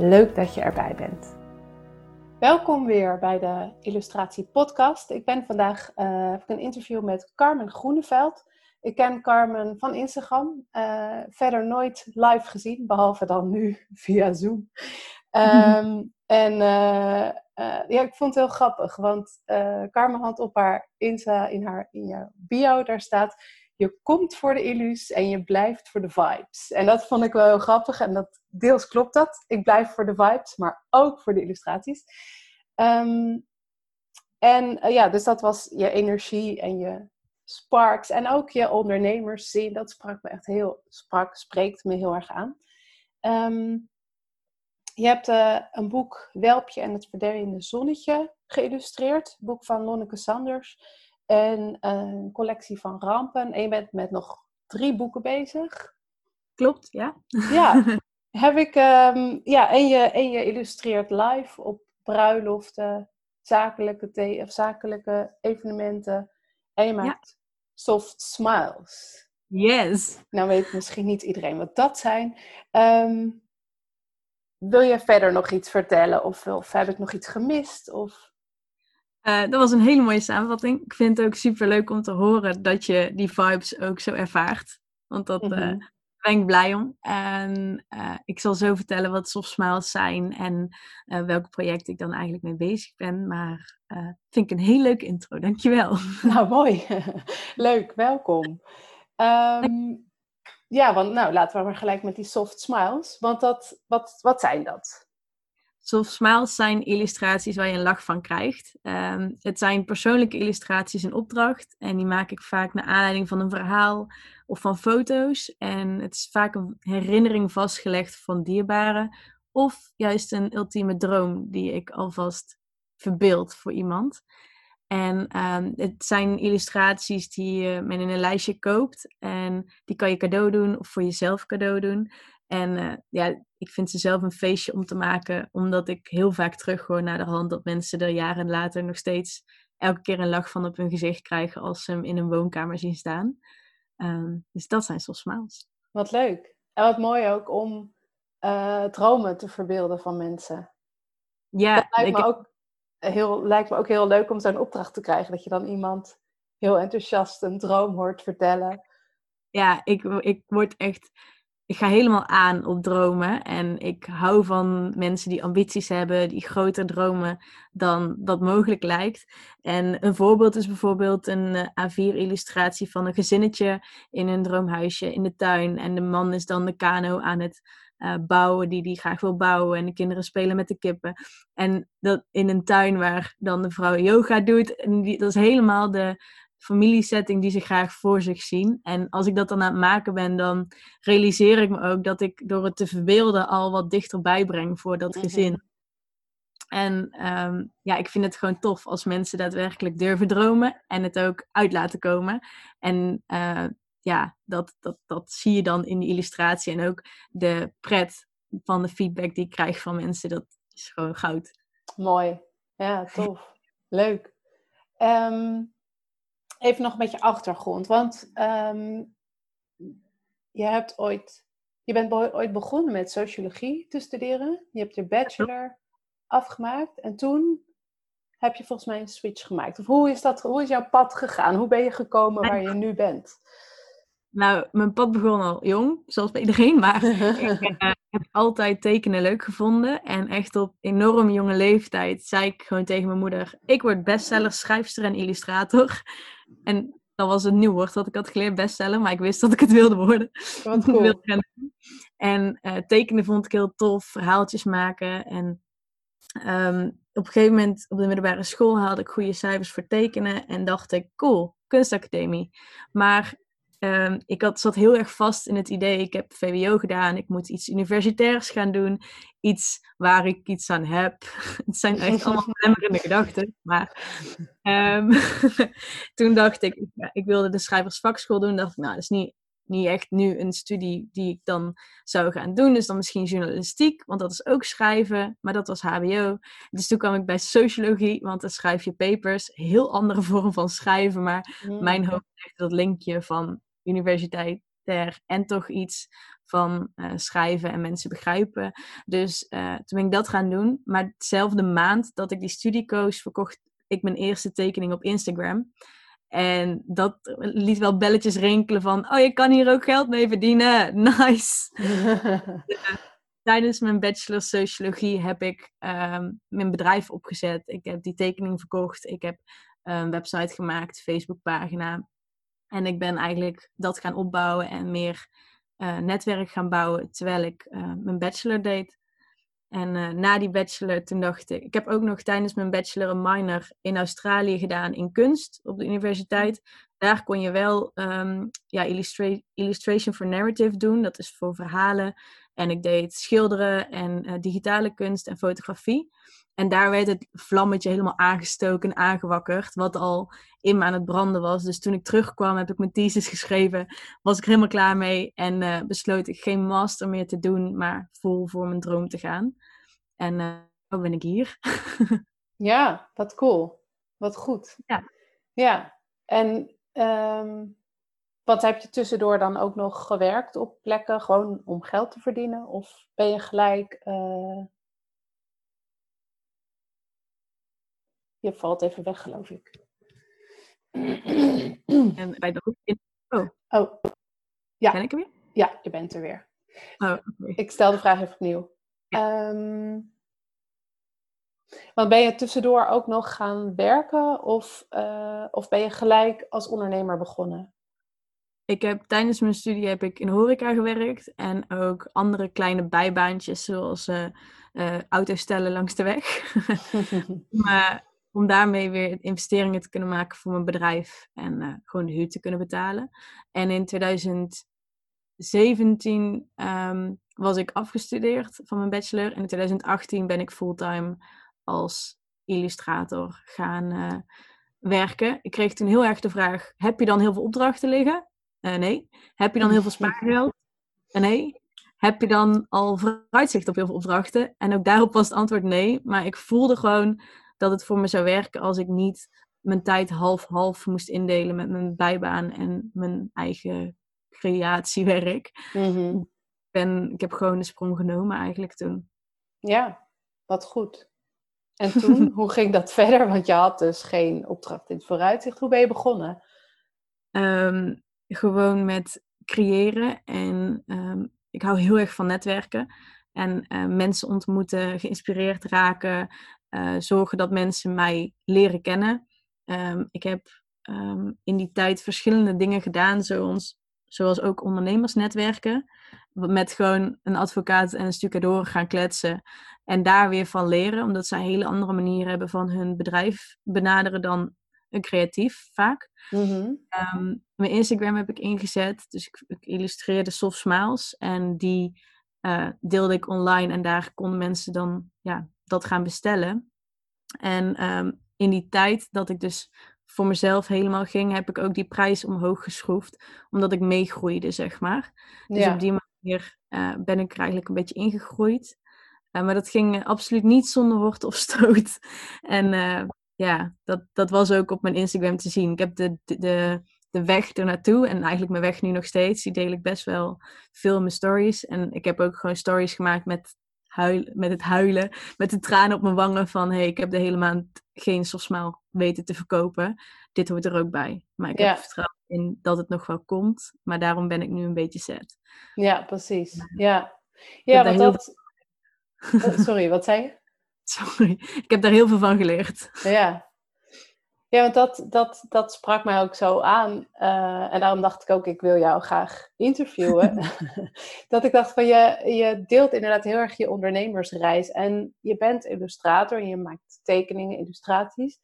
Leuk dat je erbij bent. Welkom weer bij de Illustratie Podcast. Ik ben vandaag uh, een interview met Carmen Groeneveld. Ik ken Carmen van Instagram, uh, verder nooit live gezien, behalve dan nu via Zoom. Um, en uh, ja, ik vond het heel grappig, want Carmen had op haar Insta, in haar in je bio, daar staat je komt voor de illus en je blijft voor de vibes. En dat vond ik wel heel grappig en dat, deels klopt dat. Ik blijf voor de vibes, maar ook voor de illustraties. Ehm, en uh, ja, dus dat was je energie en je sparks en ook je ondernemerszin. Dat sprak me echt heel, sprak, spreekt me heel erg aan. Um, je hebt uh, een boek Welpje en het verderende zonnetje geïllustreerd. boek van Lonneke Sanders en een collectie van rampen. En je bent met nog drie boeken bezig. Klopt, ja. Ja, heb ik, um, ja en, je, en je illustreert live op bruiloften, zakelijke, thee, of zakelijke evenementen. En je maakt soft smiles. Yes. Nou weet misschien niet iedereen wat dat zijn. Um, wil je verder nog iets vertellen? Of, of heb ik nog iets gemist? Of... Uh, dat was een hele mooie samenvatting. Ik vind het ook super leuk om te horen dat je die vibes ook zo ervaart. Want dat mm -hmm. uh, ben ik blij om. En uh, ik zal zo vertellen wat soft smiles zijn en welke project ik dan eigenlijk mee bezig ben. Maar vind ik een heel leuke intro. Dankjewel. Nou, mooi. Leuk, welkom. Um, ja, want nou, laten we maar gelijk met die soft smiles. Want dat, wat, wat zijn dat? Soft smiles zijn illustraties waar je een lach van krijgt. Um, het zijn persoonlijke illustraties in opdracht. En die maak ik vaak naar aanleiding van een verhaal of van foto's. En het is vaak een herinnering vastgelegd van dierbaren. Of juist een ultieme droom die ik alvast verbeeld voor iemand. En um, het zijn illustraties die met in een lijstje koopt. En die kan je cadeau doen of voor jezelf cadeau doen. En uh, ja, ik vind ze zelf een feestje om te maken, omdat ik heel vaak terughoor naar de hand dat mensen er jaren later nog steeds elke keer een lach van op hun gezicht krijgen als ze hem in een woonkamer zien staan. Um, dus dat zijn soft smiles. Wat leuk. En wat mooi ook om uh, dromen te verbeelden van mensen. Ja, dat lijkt me, ook heel, lijkt me ook heel leuk om zo'n opdracht te krijgen. Dat je dan iemand heel enthousiast een droom hoort vertellen. Ja, ik, ik word echt ik ga helemaal aan op dromen. En ik hou van mensen die ambities hebben, die groter dromen dan dat mogelijk lijkt. En een voorbeeld is bijvoorbeeld een eh, A4-illustratie van een gezinnetje in een droomhuisje in de tuin. En de man is dan de kano aan het uh, bouwen die hij graag wil bouwen. En de kinderen spelen met de kippen. En dat in een tuin waar dan de vrouw yoga doet. En die, dat is helemaal de familiesetting die ze graag voor zich zien. En als ik dat dan aan het maken ben, dan realiseer ik me ook dat ik door het te verbeelden al wat dichterbij breng voor dat gezin. En um, ja, ik vind het gewoon tof als mensen daadwerkelijk durven dromen en het ook uit laten komen. En uh, ja, dat, dat, dat zie je dan in de illustratie en ook de pret van de feedback die ik krijg van mensen, dat is gewoon goud. Mooi. Ja, tof. Leuk. Um, even nog een beetje achtergrond. Want um, je hebt ooit, je bent ooit begonnen met sociologie te studeren. Je hebt je bachelor afgemaakt. En toen heb je volgens mij een switch gemaakt. Of hoe is, dat, hoe is jouw pad gegaan? Hoe ben je gekomen waar je nu bent? Nou, mijn pad begon al jong, zoals bij iedereen. Maar ik uh, heb altijd tekenen leuk gevonden. En echt op enorm jonge leeftijd zei ik gewoon tegen mijn moeder... Ik word bestseller, schrijfster en illustrator. En Dat was een nieuw woord wat ik had geleerd, bestseller. Maar ik wist dat ik het wilde worden. Wat cool. en uh, tekenen vond ik heel tof. Verhaaltjes maken. En um, op een gegeven moment op de middelbare school haalde ik goede cijfers voor tekenen. En dacht ik, cool, kunstacademie. Maar um, ik had, zat heel erg vast in het idee, ik heb VWO gedaan, ik moet iets universitairs gaan doen. Iets waar ik iets aan heb. het zijn echt allemaal belemmerende gedachten. Maar um, toen dacht ik, ik wilde de schrijversvakschool doen. dacht ik, nou, dat is niet niet echt nu een studie die ik dan zou gaan doen. Dus dan misschien journalistiek, want dat is ook schrijven. Maar dat was HBO. Dus toen kwam ik bij sociologie, want dan schrijf je papers. Heel andere vorm van schrijven. Maar mm. mijn hoofd echt dat linkje van universitair en toch iets van uh, schrijven en mensen begrijpen. Dus uh, toen ben ik dat gaan doen. Maar dezelfde maand dat ik die studie koos, verkocht ik mijn eerste tekening op Instagram. En dat liet wel belletjes rinkelen van, oh, je kan hier ook geld mee verdienen. Nice. Tijdens mijn bachelor sociologie heb ik um, mijn bedrijf opgezet. Ik heb die tekening verkocht. Ik heb een website gemaakt, Facebookpagina. En ik ben eigenlijk dat gaan opbouwen en meer uh, netwerk gaan bouwen terwijl ik uh, mijn bachelor deed. En uh, na die bachelor, toen dacht ik, ik heb ook nog tijdens mijn bachelor een minor in Australië gedaan in kunst op de universiteit. Daar kon je wel um, ja, illustra illustration for narrative doen, dat is voor verhalen. En ik deed schilderen en uh, digitale kunst en fotografie. En daar werd het vlammetje helemaal aangestoken en aangewakkerd, wat al in me aan het branden was. Dus toen ik terugkwam, heb ik mijn thesis geschreven, was ik helemaal klaar mee en uh, besloot ik geen master meer te doen, maar vol voor mijn droom te gaan. En uh, ben ik hier. ja, wat cool. Wat goed. Ja. Ja, en um, wat heb je tussendoor dan ook nog gewerkt op plekken, gewoon om geld te verdienen? Of ben je gelijk... Uh... Je valt even weg, geloof ik. En bij de Oh. Oh. Ja. Ben ik er weer? Ja, je bent er weer. Oh, okay. Ik stel de vraag even opnieuw. Ja. Um, want ben je tussendoor ook nog gaan werken of, uh, of ben je gelijk als ondernemer begonnen? Ik heb tijdens mijn studie heb ik in horeca gewerkt en ook andere kleine bijbaantjes zoals uh, uh, auto's stellen langs de weg. maar om daarmee weer investeringen te kunnen maken voor mijn bedrijf en uh, gewoon de huur te kunnen betalen. En in 2017 um, ehm, was ik afgestudeerd van mijn bachelor en in 2018 ben ik fulltime als illustrator gaan werken. Ik kreeg toen heel erg de vraag: heb je dan heel veel opdrachten liggen? Uh, nee. Heb je dan heel veel spaargeld? Uh, nee. Heb je dan al vooruitzicht op heel veel opdrachten? En ook daarop was het antwoord nee. Maar ik voelde gewoon dat het voor me zou werken als ik niet mijn tijd half-half moest indelen met mijn bijbaan en mijn eigen creatiewerk. Mm-hmm. ik, ben, ik heb gewoon de sprong genomen eigenlijk toen. Ja, wat goed. En toen, hoe ging dat verder? Want je had dus geen opdracht in het vooruitzicht. Hoe ben je begonnen? Um, gewoon met creëren. En um, ik hou heel erg van netwerken. En uh, mensen ontmoeten, geïnspireerd raken. Uh, zorgen dat mensen mij leren kennen. Um, ik heb in die tijd verschillende dingen gedaan, zoals, zoals ook ondernemersnetwerken. Met gewoon een advocaat en een stucador gaan kletsen. En daar weer van leren, omdat zij hele andere manier hebben van hun bedrijf benaderen dan een creatief vaak. Mm-hmm. Um, mijn Instagram heb ik ingezet, dus ik, ik illustreerde soft smiles en die uh, deelde ik online en daar konden mensen dan ja, dat gaan bestellen. En um, in die tijd dat ik dus voor mezelf helemaal ging, heb ik ook die prijs omhoog geschroefd, omdat ik meegroeide, zeg maar. Dus ja. op die manier uh, ben ik er eigenlijk een beetje ingegroeid. Uh, maar dat ging absoluut niet zonder wortel of stoot. En ja, dat, dat was ook op mijn Instagram te zien. Ik heb de, de, de weg ernaartoe en eigenlijk mijn weg nu nog steeds. Die deel ik best wel veel in mijn stories. En ik heb ook gewoon stories gemaakt met, huil, met het huilen, met de tranen op mijn wangen van hey, ik heb de hele maand geen softmaal weten te verkopen. Dit hoort er ook bij. Maar ik Ja. heb vertrouwen in dat het nog wel komt. Maar daarom ben ik nu een beetje sad. Ja, precies. Ja. Ja, want dat... Oh, sorry, wat zei je? Sorry, ik heb daar heel veel van geleerd. Ja. Ja, want dat, dat, dat sprak mij ook zo aan. Eh, en daarom dacht ik ook, ik wil jou graag interviewen. dat ik dacht van, je, je deelt inderdaad heel erg je ondernemersreis. En je bent illustrator en je maakt tekeningen, illustraties.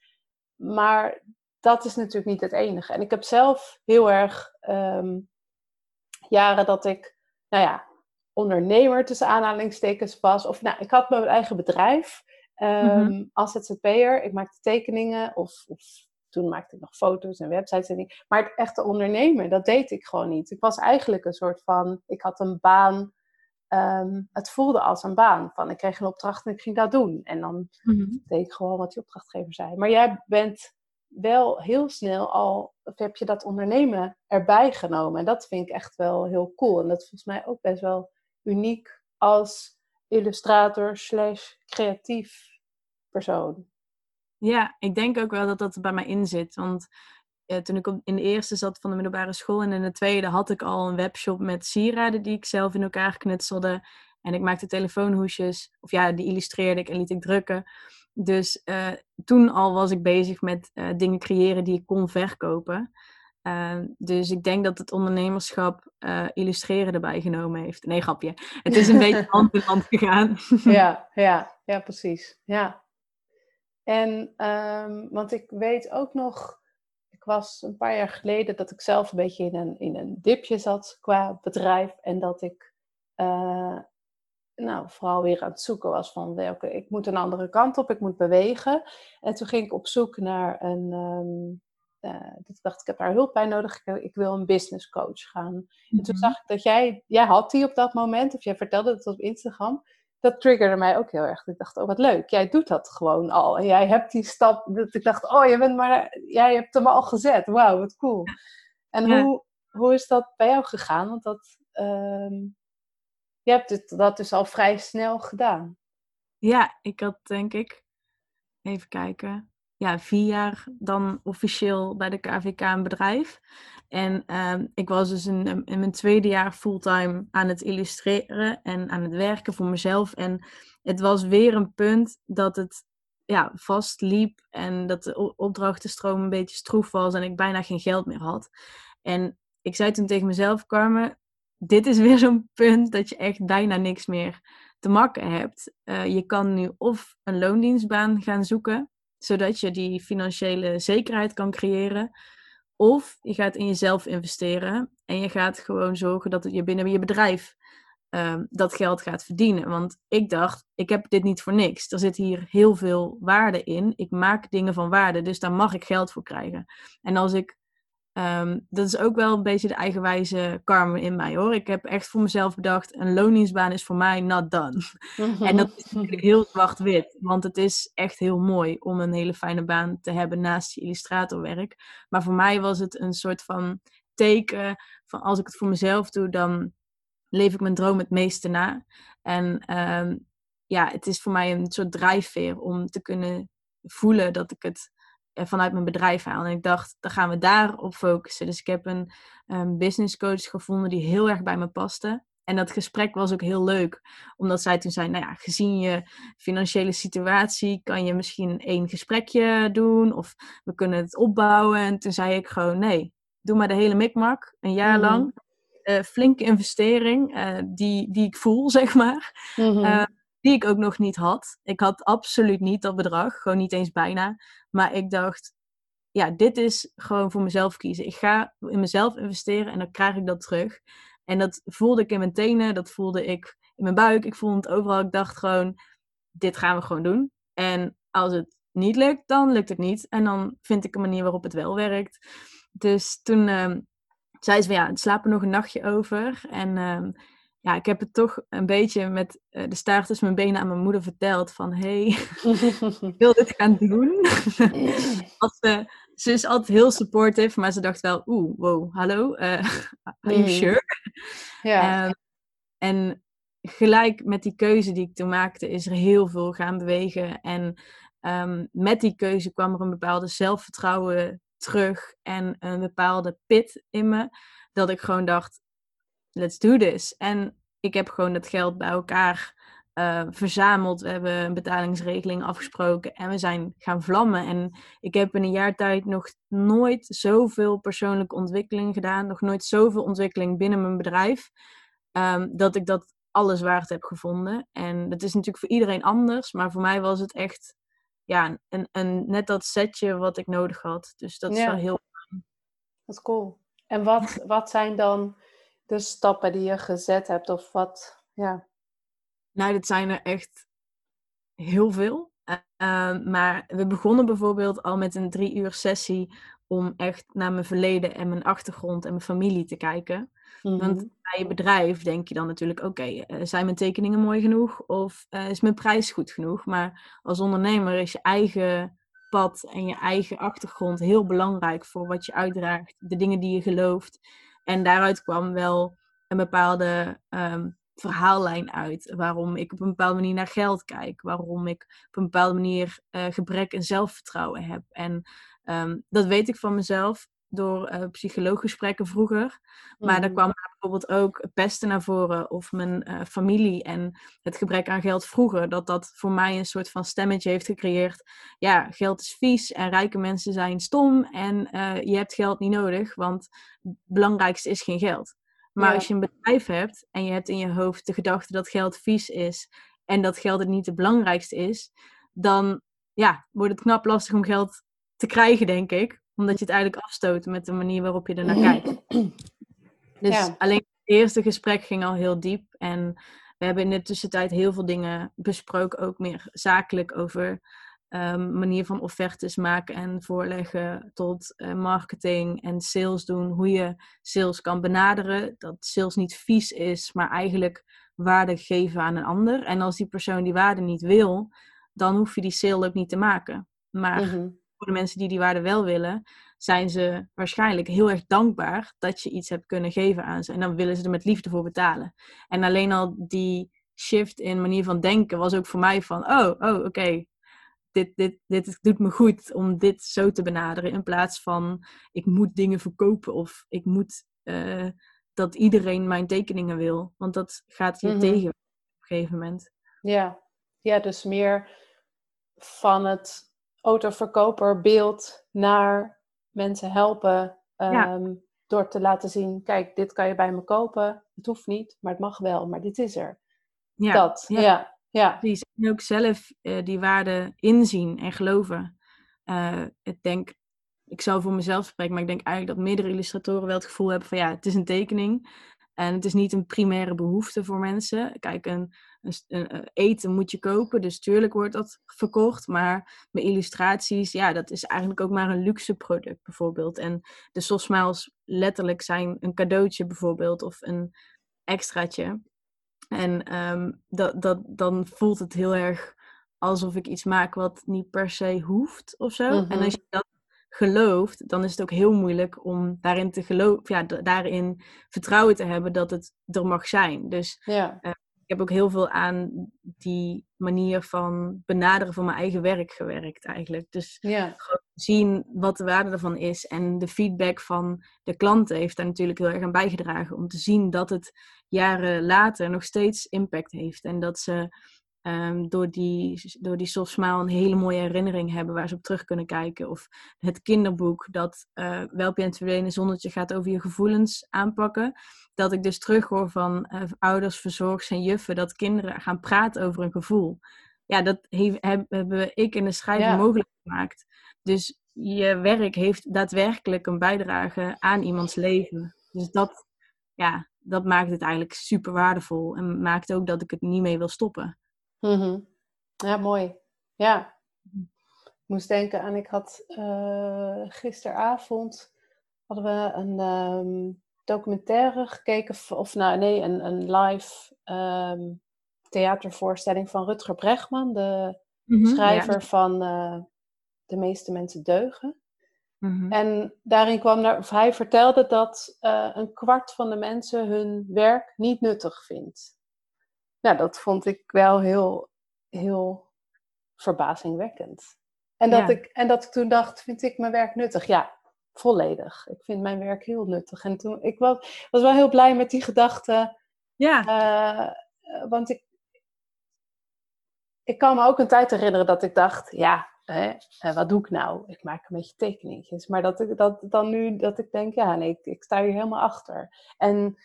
Maar dat is natuurlijk niet het enige. En ik heb zelf heel erg ehm, jaren dat ik, nou ja, ondernemer tussen aanhalingstekens was. Of nou, ik had mijn eigen bedrijf. Um, Als ZZP'er, ik maakte tekeningen of, of, toen maakte ik nog foto's en websites en dingen. Maar het echte ondernemen, dat deed ik gewoon niet. Ik was eigenlijk een soort van, ik had een baan, ehm, het voelde als een baan. Van ik kreeg een opdracht en ik ging dat doen. En dan mhm. deed ik gewoon wat die opdrachtgever zei. Maar jij bent wel heel snel al, of heb je dat ondernemen erbij genomen. En dat vind ik echt wel heel cool. En dat is volgens mij ook best wel uniek als illustrator slash creatief persoon. Ja, ik denk ook wel dat dat bij mij in zit. Want uh, toen ik in de eerste zat van de middelbare school en in de tweede had ik al een webshop met sieraden die ik zelf in elkaar knutselde. En ik maakte telefoonhoesjes, of ja, die illustreerde ik en liet ik drukken. Dus uh, toen al was ik bezig met uh, dingen creëren die ik kon verkopen. Ehm, dus ik denk dat het ondernemerschap uh, illustreren erbij genomen heeft. Nee, grapje. Het is een beetje hand in hand gegaan. ja, ja, ja, precies. Ja. En, um, want ik weet ook nog, ik was een paar jaar geleden dat ik zelf een beetje in een, in een dipje zat qua bedrijf. En dat ik, uh, nou, vooral weer aan het zoeken was van welke, ik moet een andere kant op, ik moet bewegen. En toen ging ik op zoek naar een, um, uh, ik dacht, ik heb daar hulp bij nodig. Ik, ik wil een business coach gaan. En toen mhm. zag ik dat jij, jij had die op dat moment, of jij vertelde het op Instagram. Dat triggerde mij ook heel erg. Ik dacht, oh wat leuk, jij doet dat gewoon al. En jij hebt die stap, dat ik dacht, oh je bent maar, jij hebt hem al gezet. Wauw, wat cool. En hoe, hoe is dat bij jou gegaan? Want dat, um, je hebt het, dat dus al vrij snel gedaan. Ja, ik had denk ik, even kijken, ja, vier jaar dan officieel bij de KVK een bedrijf. En ehm, ik was dus in, in mijn tweede jaar fulltime aan het illustreren en aan het werken voor mezelf. En het was weer een punt dat het ja, vast liep en dat de opdrachtenstroom een beetje stroef was en ik bijna geen geld meer had. En ik zei toen tegen mezelf, Carmen, dit is weer zo'n punt dat je echt bijna niks meer te maken hebt. Uh, je kan nu of een loondienstbaan gaan zoeken, zodat je die financiële zekerheid kan creëren. Of je gaat in jezelf investeren en je gaat gewoon zorgen dat je binnen je bedrijf uh, dat geld gaat verdienen. Want ik dacht, ik heb dit niet voor niks. Er zit hier heel veel waarde in. Ik maak dingen van waarde, dus daar mag ik geld voor krijgen. En als ik Ehm, dat is ook wel een beetje de eigenwijze karma in mij hoor. Ik heb echt voor mezelf bedacht, een loningsbaan is voor mij not done. en dat is natuurlijk heel zwart-wit, want het is echt heel mooi om een hele fijne baan te hebben naast je illustratorwerk. Maar voor mij was het een soort van teken van als ik het voor mezelf doe, dan leef ik mijn droom het meeste na. En ehm, ja, het is voor mij een soort drijfveer om te kunnen voelen dat ik het vanuit mijn bedrijf haal. En ik dacht, dan gaan we daarop focussen. Dus ik heb een um, business coach gevonden die heel erg bij me paste. En dat gesprek was ook heel leuk, omdat zij toen zei, nou ja, gezien je financiële situatie kan je misschien één gesprekje doen of we kunnen het opbouwen. En toen zei ik gewoon, nee, doe maar de hele mikmak, een jaar mhm. lang. Uh, flinke investering uh, die, die ik voel, zeg maar. Mm die ik ook nog niet had. Ik had absoluut niet dat bedrag, gewoon niet eens bijna. Maar ik dacht, ja, dit is gewoon voor mezelf kiezen. Ik ga in mezelf investeren en dan krijg ik dat terug. En dat voelde ik in mijn tenen, dat voelde ik in mijn buik, ik voelde het overal. Ik dacht gewoon, dit gaan we gewoon doen. En als het niet lukt, dan lukt het niet. En dan vind ik een manier waarop het wel werkt. Dus toen uh, zei ze van ja, slaap er nog een nachtje over. En uh, ja, ik heb het toch een beetje met uh, de staart tussen mijn benen aan mijn moeder verteld. Van, hé, hey, ik wil dit gaan doen. Als, uh, ze is altijd heel supportive, maar ze dacht wel, oeh, wow, hallo, uh, are you mm. sure? Ja. Um, en gelijk met die keuze die ik toen maakte, is er heel veel gaan bewegen. En um, met die keuze kwam er een bepaalde zelfvertrouwen terug en een bepaalde pit in me. Dat ik gewoon dacht, let's do this. En ik heb gewoon dat geld bij elkaar uh, verzameld. We hebben een betalingsregeling afgesproken en we zijn gaan vlammen. En ik heb in een jaar tijd nog nooit zoveel persoonlijke ontwikkeling gedaan. Nog nooit zoveel ontwikkeling binnen mijn bedrijf. Um, dat ik dat alles waard heb gevonden. En dat is natuurlijk voor iedereen anders. Maar voor mij was het echt ja, een, een, net dat setje wat ik nodig had. Dus dat is wel heel. Dat is cool. En wat, wat zijn dan de stappen die je gezet hebt? Of wat, ja... Nou, dat zijn er echt heel veel. Uh, maar we begonnen bijvoorbeeld al met een drie uur sessie om echt naar mijn verleden en mijn achtergrond en mijn familie te kijken. Want mhm. bij je bedrijf denk je dan natuurlijk, oké, eh, zijn mijn tekeningen mooi genoeg of uh, is mijn prijs goed genoeg? Maar als ondernemer is je eigen pad en je eigen achtergrond heel belangrijk voor wat je uitdraagt, de dingen die je gelooft. En daaruit kwam wel een bepaalde um, verhaallijn uit. Waarom ik op een bepaalde manier naar geld kijk. Waarom ik op een bepaalde manier uh, gebrek en zelfvertrouwen heb. En um, dat weet ik van mezelf door uh, psycholooggesprekken vroeger. Maar mm. daar kwam bijvoorbeeld ook pesten naar voren of mijn uh, familie en het gebrek aan geld vroeger. Dat dat voor mij een soort van stemmetje heeft gecreëerd. Ja, geld is vies en rijke mensen zijn stom en uh, je hebt geld niet nodig, want het belangrijkste is geen geld. Maar als je een bedrijf hebt en je hebt in je hoofd de gedachte dat geld vies is en dat geld het niet het belangrijkste is, dan ja, wordt het knap lastig om geld te krijgen, denk ik. Omdat je het eigenlijk afstoot met de manier waarop je er naar kijkt. Dus alleen het eerste gesprek ging al heel diep. En we hebben in de tussentijd heel veel dingen besproken, ook meer zakelijk over um, manier van offertes maken en voorleggen tot uh, marketing en sales doen. Hoe je sales kan benaderen. Dat sales niet vies is, maar eigenlijk waarde geven aan een ander. En als die persoon die waarde niet wil, dan hoef je die sale ook niet te maken. Maar mhm. Voor de mensen die die waarde wel willen, zijn ze waarschijnlijk heel erg dankbaar dat je iets hebt kunnen geven aan ze. En dan willen ze er met liefde voor betalen. En alleen al die shift in manier van denken was ook voor mij van, oh, oh oké, dit, dit, dit doet me goed om dit zo te benaderen. In plaats van ik moet dingen verkopen of ik moet uh, dat iedereen mijn tekeningen wil. Want dat gaat je mhm. tegen op een gegeven moment. Ja. ja, dus meer van het autoverkoperbeeld naar mensen helpen. Um, Door te laten zien, kijk, dit kan je bij me kopen. Het hoeft niet, maar het mag wel. Maar dit is er. Ja, dat, ja. Ja. Die zijn ook zelf uh, die waarde inzien en geloven. Uh, ik denk, ik zou voor mezelf spreken, maar ik denk eigenlijk dat meerdere illustratoren wel het gevoel hebben van ja, het is een tekening. En het is niet een primaire behoefte voor mensen. Kijk, een, eh, eten moet je kopen, dus tuurlijk wordt dat verkocht. Maar mijn illustraties, ja, dat is eigenlijk ook maar een luxe product bijvoorbeeld. En de soft smiles letterlijk zijn een cadeautje bijvoorbeeld of een extraatje. En um, dat, dat, dan voelt het heel erg alsof ik iets maak wat niet per se hoeft of zo. En als mhm. je dat gelooft, dan is het ook heel moeilijk om daarin te geloven, ja, daarin vertrouwen te hebben dat het er mag zijn. Dus ja. uh, ik heb ook heel veel aan die manier van benaderen van mijn eigen werk gewerkt eigenlijk. Dus ja. zien wat de waarde ervan is. En de feedback van de klanten heeft daar natuurlijk heel erg aan bijgedragen. Om te zien dat het jaren later nog steeds impact heeft. En dat ze um, door, die, door die soft smile een hele mooie herinnering hebben waar ze op terug kunnen kijken. Of het kinderboek dat uh, Welpje en het verdwenen zonnetje gaat over je gevoelens aanpakken. Dat ik dus terughoor van uh, ouders, verzorgers en juffen dat kinderen gaan praten over een gevoel. Ja, dat hebben ik in de schrijving mogelijk gemaakt. Dus je werk heeft daadwerkelijk een bijdrage aan iemands leven. Dus dat, ja, dat maakt het eigenlijk super waardevol. En maakt ook dat ik het niet mee wil stoppen. Mhm. Ja, mooi. Ja. Ik moest denken aan, ik had uh, gisteravond hadden we een um, documentaire gekeken, of nou nee, een, een live um, theatervoorstelling van Rutger Bregman, de mhm, schrijver van uh, De meeste mensen deugen. Mhm. En daarin kwam er, of hij vertelde dat uh, een kwart van de mensen hun werk niet nuttig vindt nou, dat vond ik wel heel, heel verbazingwekkend. En dat, ik, en dat ik toen dacht, vind ik mijn werk nuttig? Ja, volledig. Ik vind mijn werk heel nuttig. En toen, ik was, was wel heel blij met die gedachte. Ja. Uh, want ik, ik kan me ook een tijd herinneren dat ik dacht, ja, hè, eh, wat doe ik nou? Ik maak een beetje tekeningetjes. Maar dat ik dat dan nu, dat ik denk, ja, nee, ik, ik sta hier helemaal achter. En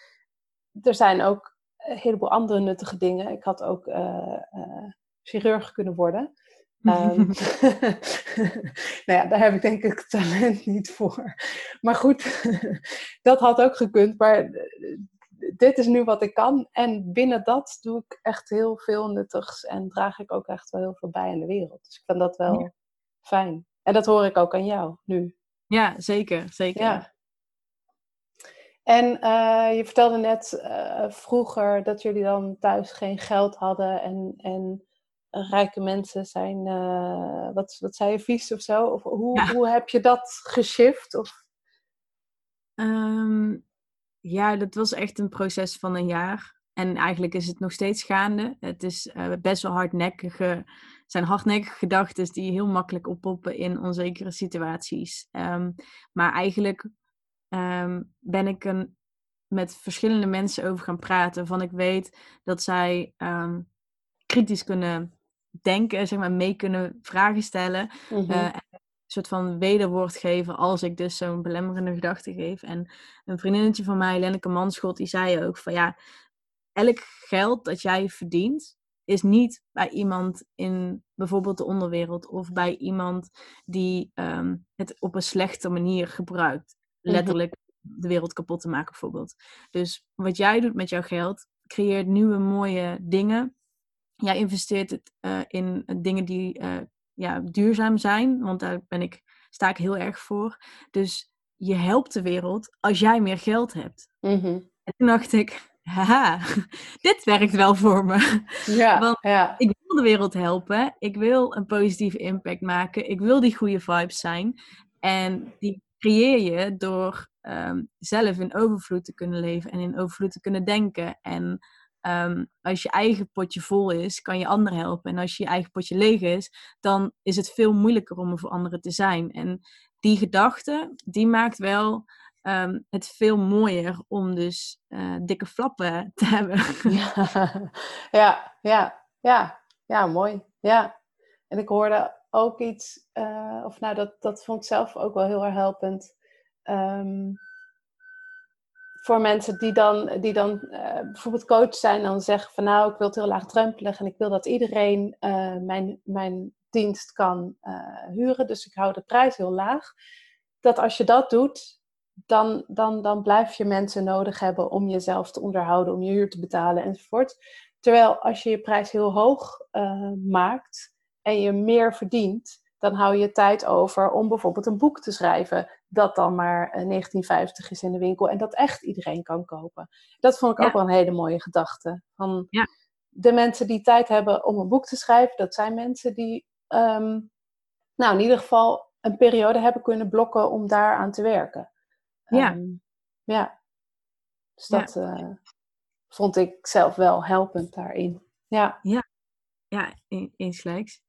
er zijn ook een heleboel andere nuttige dingen. Ik had ook uh, uh, chirurg kunnen worden. Um, nou ja, daar heb ik denk ik het talent niet voor. Maar goed, dat had ook gekund. Maar dit is nu wat ik kan. En binnen dat doe ik echt heel veel nuttigs. En draag ik ook echt wel heel veel bij in de wereld. Dus ik vind dat wel fijn. En dat hoor ik ook aan jou nu. Ja, zeker. zeker. Ja. En uh, je vertelde net uh, vroeger dat jullie dan thuis geen geld hadden en, en rijke mensen zijn, uh, wat, wat zei je, vies of zo? Of hoe, ja. hoe heb je dat geshift? Of? Um, ja, dat was echt een proces van een jaar. En eigenlijk is het nog steeds gaande. Het is best wel hardnekkige, zijn hardnekkige gedachten die heel makkelijk oppoppen in onzekere situaties. Um, maar eigenlijk um, ben ik een, met verschillende mensen over gaan praten. Van ik weet dat zij um, kritisch kunnen denken, zeg maar, mee kunnen vragen stellen. Mm -hmm. uh, soort van wederwoord geven als ik dus zo'n belemmerende gedachte geef. En een vriendinnetje van mij, Lenneke Manschot, die zei ook van ja, elk geld dat jij verdient, is niet bij iemand in bijvoorbeeld de onderwereld of bij iemand die um, het op een slechte manier gebruikt. Letterlijk de wereld kapot te maken bijvoorbeeld. Dus wat jij doet met jouw geld, creëert nieuwe mooie dingen. Jij investeert het uh, in dingen die uh, ja, duurzaam zijn, want daar ben ik, sta ik heel erg voor. Dus je helpt de wereld als jij meer geld hebt. Mm-hmm. En toen dacht ik, haha, dit werkt wel voor me. Ja, want ja. ik wil de wereld helpen, ik wil een positieve impact maken, ik wil die goede vibes zijn. En die creëer je door um, zelf in overvloed te kunnen leven en in overvloed te kunnen denken. En Um, als je eigen potje vol is, kan je anderen helpen. En als je eigen potje leeg is, dan is het veel moeilijker om er voor anderen te zijn. En die gedachte, die maakt wel um, het veel mooier om dus uh, dikke flappen te hebben. Ja, ja, ja, ja, ja, mooi. Ja. En ik hoorde ook iets, uh, of nou, dat, dat vond ik zelf ook wel heel erg helpend. Um, voor mensen die dan, die dan uh, bijvoorbeeld coach zijn, dan zeggen van nou, ik wil het heel laagdrempelig en ik wil dat iedereen uh, mijn, mijn dienst kan huren, dus ik hou de prijs heel laag. Dat als je dat doet, dan, dan, dan blijf je mensen nodig hebben om jezelf te onderhouden, om je huur te betalen enzovoort. Terwijl als je je prijs heel hoog maakt en je meer verdient, dan hou je tijd over om bijvoorbeeld een boek te schrijven dat dan maar 1950 eh, is in de winkel en dat echt iedereen kan kopen. Dat vond ik ja. ook wel een hele mooie gedachte. Van ja. De mensen die tijd hebben om een boek te schrijven, dat zijn mensen die um, nou, in ieder geval een periode hebben kunnen blokken om daar aan te werken. Ja. Um, ja. Dus dat ja. Uh, vond ik zelf wel helpend daarin. Ja. Ja, ja insgelijks.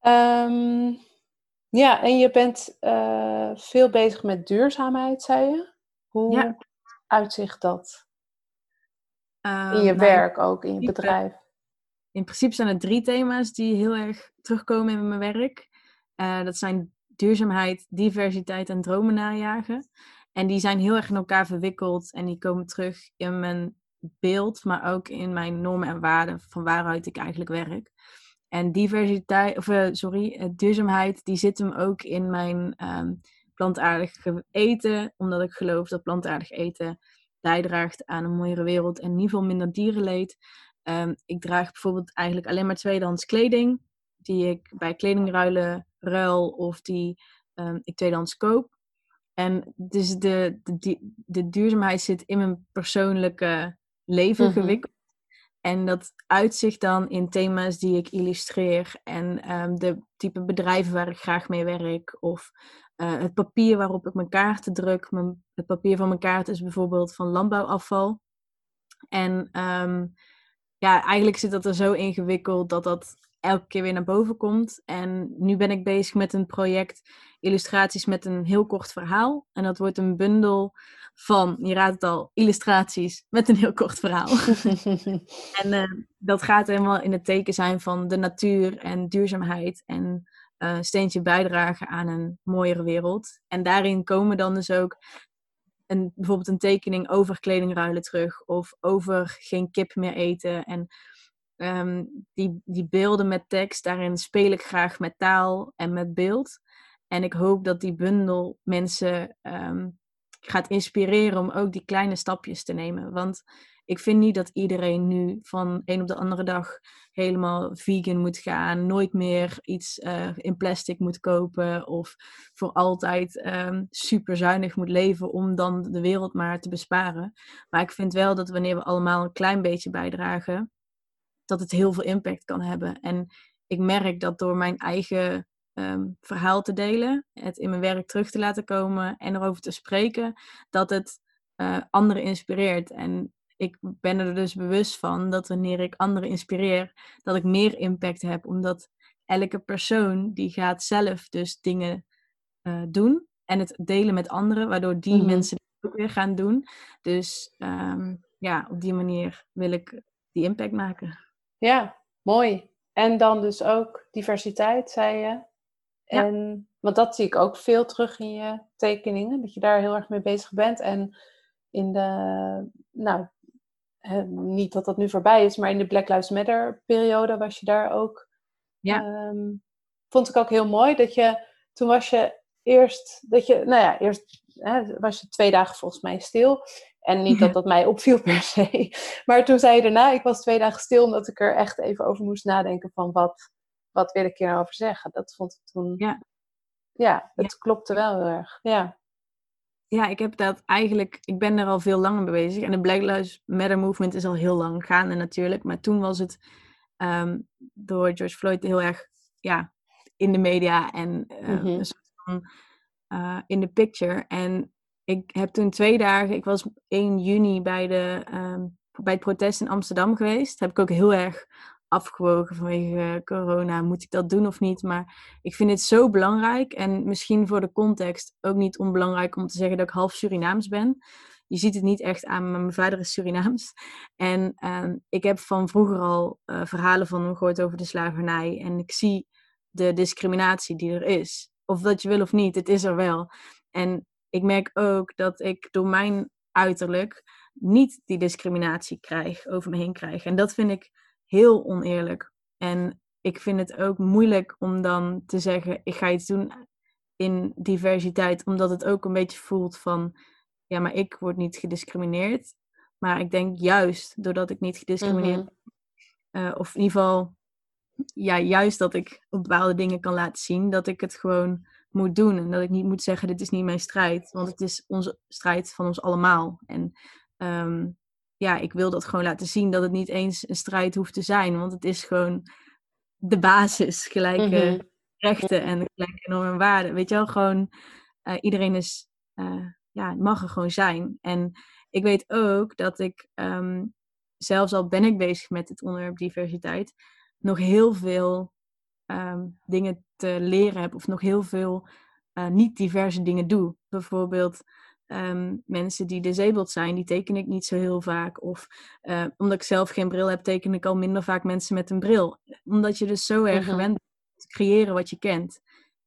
um, ja, en je bent uh, veel bezig met duurzaamheid, zei je. Hoe ja. uitzicht dat? Uh, in je werk ook, in je bedrijf? In principe zijn er drie thema's die heel erg terugkomen in mijn werk. Uh, dat zijn duurzaamheid, diversiteit en dromen najagen. En die zijn heel erg in elkaar verwikkeld en die komen terug in mijn beeld, maar ook in mijn normen en waarden van waaruit ik eigenlijk werk. En diversiteit, of uh, sorry, duurzaamheid, die zit hem ook in mijn um, plantaardig eten. Omdat ik geloof dat plantaardig eten bijdraagt aan een mooiere wereld en in ieder geval minder dierenleed. Um, ik draag bijvoorbeeld eigenlijk alleen maar tweedehands kleding. Die ik bij kledingruilen ruil of die um, ik tweedehands koop. En dus de, de, de duurzaamheid zit in mijn persoonlijke leven mm-hmm. gewikkeld. En dat uitzicht dan in thema's die ik illustreer en um, de type bedrijven waar ik graag mee werk. Of uh, het papier waarop ik mijn kaarten druk. Mijn, het papier van mijn kaart is bijvoorbeeld van landbouwafval. En um, ja, eigenlijk zit dat er zo ingewikkeld dat dat elke keer weer naar boven komt. En nu ben ik bezig met een project illustraties met een heel kort verhaal. En dat wordt een bundel van, je raadt het al, illustraties met een heel kort verhaal. en uh, dat gaat helemaal in het teken zijn van de natuur en duurzaamheid en uh, steentje bijdragen aan een mooiere wereld. En daarin komen dan dus ook een, bijvoorbeeld een tekening over kledingruilen terug of over geen kip meer eten. En um, die, die beelden met tekst, daarin speel ik graag met taal en met beeld. En ik hoop dat die bundel mensen um, gaat inspireren om ook die kleine stapjes te nemen. Want ik vind niet dat iedereen nu van een op de andere dag helemaal vegan moet gaan, nooit meer iets uh, in plastic moet kopen of voor altijd um, super zuinig moet leven om dan de wereld maar te besparen. Maar ik vind wel dat wanneer we allemaal een klein beetje bijdragen, dat het heel veel impact kan hebben. En ik merk dat door mijn eigen um, verhaal te delen, het in mijn werk terug te laten komen en erover te spreken, dat het uh, anderen inspireert. En ik ben er dus bewust van dat wanneer ik anderen inspireer, dat ik meer impact heb, omdat elke persoon die gaat zelf dus dingen uh, doen en het delen met anderen, waardoor die mm-hmm. mensen het ook weer gaan doen. Dus um, ja, op die manier wil ik die impact maken. Ja, mooi. En dan dus ook diversiteit, zei je. En, Want dat zie ik ook veel terug in je tekeningen, dat je daar heel erg mee bezig bent. En in de, nou, niet dat dat nu voorbij is, maar in de Black Lives Matter periode was je daar ook. Ja. Um, vond ik ook heel mooi dat je, toen was je eerst, dat je, nou ja, eerst hè, was je twee dagen volgens mij stil. En niet dat dat mij opviel per se. Maar toen zei je daarna, ik was twee dagen stil omdat ik er echt even over moest nadenken van wat, wat wil ik hier nou over zeggen? Dat vond ik toen. Ja, ja het klopte wel heel erg. Ja. Ja, ik heb dat eigenlijk. Ik ben er al veel langer mee bezig. En de Black Lives Matter movement is al heel lang gaande natuurlijk. Maar toen was het ehm, door George Floyd heel erg ja, in de media en uh, van, uh, in de picture. En ik heb toen twee dagen. Ik was 1 juni bij, de, um, bij het protest in Amsterdam geweest. Heb ik ook heel erg afgewogen vanwege corona, moet ik dat doen of niet? Maar ik vind het zo belangrijk en misschien voor de context ook niet onbelangrijk om te zeggen dat ik half Surinaams ben. Je ziet het niet echt aan, maar mijn vader is Surinaams. En uh, ik heb van vroeger al uh, verhalen van hem gehoord over de slavernij. En ik zie de discriminatie die er is. Of dat je wil of niet, het is er wel. En ik merk ook dat ik door mijn uiterlijk niet die discriminatie krijg, over me heen krijg. En dat vind ik heel oneerlijk. En ik vind het ook moeilijk om dan te zeggen: ik ga iets doen in diversiteit, omdat het ook een beetje voelt van: ja, maar ik word niet gediscrimineerd. Maar ik denk juist doordat ik niet gediscrimineerd mm uh, of in ieder geval, ja, juist dat ik op bepaalde dingen kan laten zien, dat ik het gewoon moet doen. En dat ik niet moet zeggen: dit is niet mijn strijd, want het is onze strijd van ons allemaal. En um, ja, ik wil dat gewoon laten zien dat het niet eens een strijd hoeft te zijn. Want het is gewoon de basis. Gelijke mhm. rechten en gelijke normen en waarden. Weet je wel, gewoon uh, iedereen is, uh, ja, mag er gewoon zijn. En ik weet ook dat ik, um, zelfs al ben ik bezig met het onderwerp diversiteit, nog heel veel um, dingen te leren heb. Of nog heel veel uh, niet diverse dingen doe. Bijvoorbeeld Ehm, mensen die disabled zijn, die teken ik niet zo heel vaak. Of uh, omdat ik zelf geen bril heb, teken ik al minder vaak mensen met een bril. Omdat je dus zo erg mhm. gewend bent te creëren wat je kent.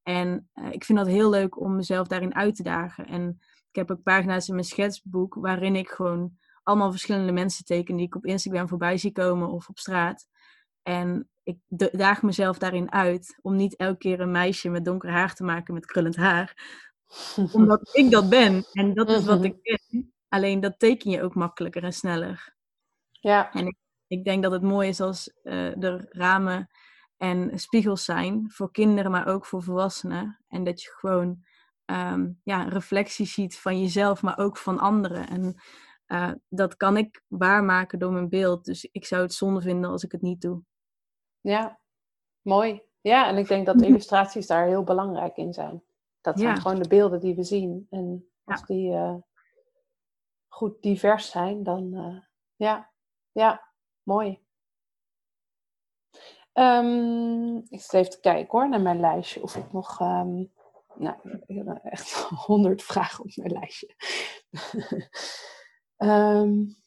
En uh, ik vind dat heel leuk om mezelf daarin uit te dagen. En ik heb ook pagina's in mijn schetsboek waarin ik gewoon allemaal verschillende mensen teken die ik op Instagram voorbij zie komen of op straat. En ik daag mezelf daarin uit om niet elke keer een meisje met donker haar te maken met krullend haar omdat ik dat ben. En dat is wat mhm. ik ben. Alleen dat teken je ook makkelijker en sneller. Ja. En ik, ik denk dat het mooi is als uh, er ramen en spiegels zijn voor kinderen, maar ook voor volwassenen. En dat je gewoon um, ja, reflectie ziet van jezelf, maar ook van anderen. En uh, dat kan ik waarmaken door mijn beeld. Dus ik zou het zonde vinden als ik het niet doe. Ja, mooi. Ja, en ik denk dat illustraties daar heel belangrijk in zijn. Dat zijn gewoon de beelden die we zien. En als die uh, goed divers zijn, dan uh, ja, ja, mooi. Um, ik zit even te kijken hoor, naar mijn lijstje. Of ik nog... Um, nou, ik heb echt honderd vragen op mijn lijstje. um,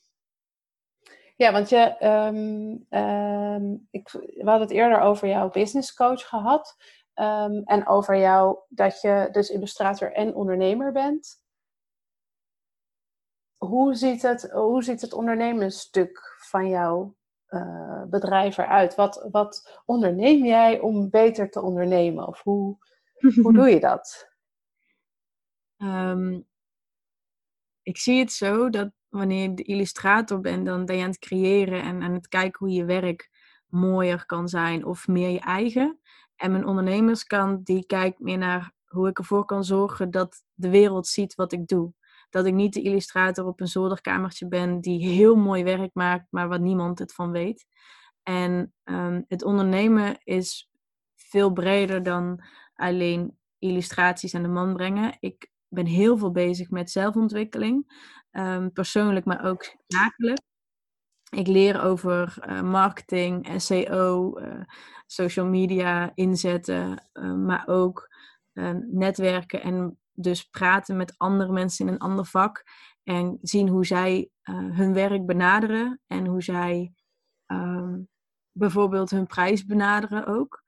ja, want je, ik, we hadden het eerder over jouw business coach gehad. en over jou dat je dus illustrator en ondernemer bent. Hoe ziet het, hoe ziet het ondernemersstuk van jouw uh, bedrijf eruit? Wat, wat onderneem jij om beter te ondernemen? Of hoe, hoe doe je dat? Ik zie het zo dat wanneer je de illustrator bent, dan ben je aan het creëren en aan het kijken hoe je werk mooier kan zijn of meer je eigen. En mijn ondernemerskant, die kijkt meer naar hoe ik ervoor kan zorgen dat de wereld ziet wat ik doe dat ik niet de illustrator op een zolderkamertje ben die heel mooi werk maakt, maar wat niemand het van weet. En um, het ondernemen is veel breder dan alleen illustraties aan de man brengen. Ik ben heel veel bezig met zelfontwikkeling, um, persoonlijk, maar ook zakelijk. Ik leer over uh, marketing, SEO, uh, social media inzetten, uh, maar ook netwerken en dus praten met andere mensen in een ander vak en zien hoe zij hun werk benaderen en hoe zij um, bijvoorbeeld hun prijs benaderen ook.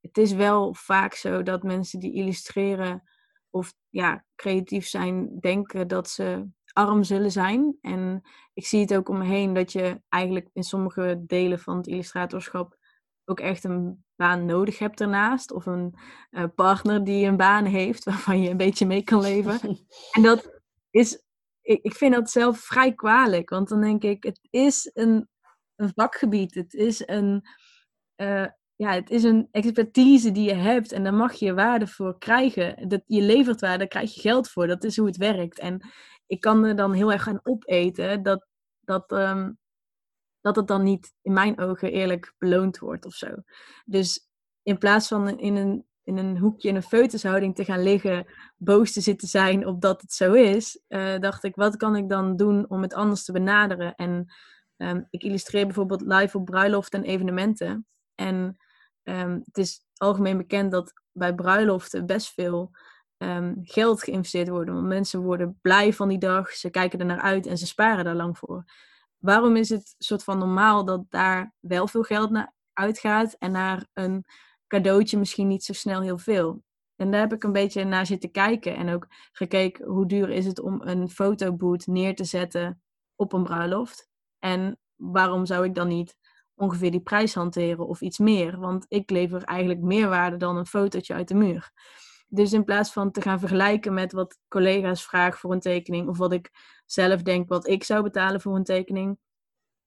Het is wel vaak zo dat mensen die illustreren of ja, creatief zijn, denken dat ze arm zullen zijn. En ik zie het ook om me heen dat je eigenlijk in sommige delen van het illustratorschap ook echt een baan nodig hebt ernaast. Of een uh, partner die een baan heeft waarvan je een beetje mee kan leven. en dat is, ik, ik vind dat zelf vrij kwalijk. Want dan denk ik, het is een, een vakgebied. Het is een, uh, ja, het is een expertise die je hebt. En daar mag je waarde voor krijgen. Dat, je levert waarde, daar krijg je geld voor. Dat is hoe het werkt. En ik kan er dan heel erg gaan opeten dat, dat um, dat het dan niet in mijn ogen eerlijk beloond wordt of zo. Dus in plaats van in een, in een hoekje in een feutushouding te gaan liggen, boos te zitten zijn op dat het zo is, uh, dacht ik, wat kan ik dan doen om het anders te benaderen? En um, ik illustreer bijvoorbeeld live op bruiloften en evenementen. En um, het is algemeen bekend dat bij bruiloften best veel um, geld geïnvesteerd wordt. Want mensen worden blij van die dag, ze kijken er naar uit en ze sparen daar lang voor waarom is het soort van normaal dat daar wel veel geld naar uitgaat en naar een cadeautje misschien niet zo snel heel veel? En daar heb ik een beetje naar zitten kijken en ook gekeken hoe duur is het om een fotoboot neer te zetten op een bruiloft. En waarom zou ik dan niet ongeveer die prijs hanteren of iets meer? Want ik lever eigenlijk meer waarde dan een fotootje uit de muur. Dus in plaats van te gaan vergelijken met wat collega's vragen voor een tekening of wat ik zelf denk wat ik zou betalen voor een tekening,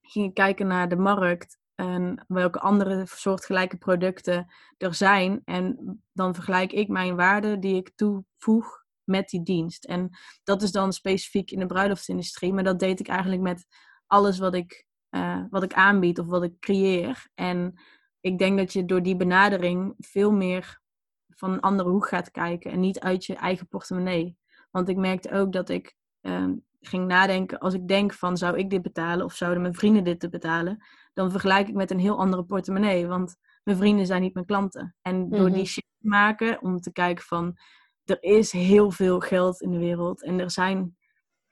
ging ik kijken naar de markt en welke andere soortgelijke producten er zijn. En dan vergelijk ik mijn waarde die ik toevoeg met die dienst. En dat is dan specifiek in de bruiloftsindustrie, maar dat deed ik eigenlijk met alles wat ik, uh, wat ik aanbied of wat ik creëer. En ik denk dat je door die benadering veel meer van een andere hoek gaat kijken en niet uit je eigen portemonnee. Want ik merkte ook dat ik ehm, ging nadenken, als ik denk van zou ik dit betalen of zouden mijn vrienden dit te betalen, dan vergelijk ik met een heel andere portemonnee. Want mijn vrienden zijn niet mijn klanten. En door die mhm. shift te maken, om te kijken van er is heel veel geld in de wereld en er zijn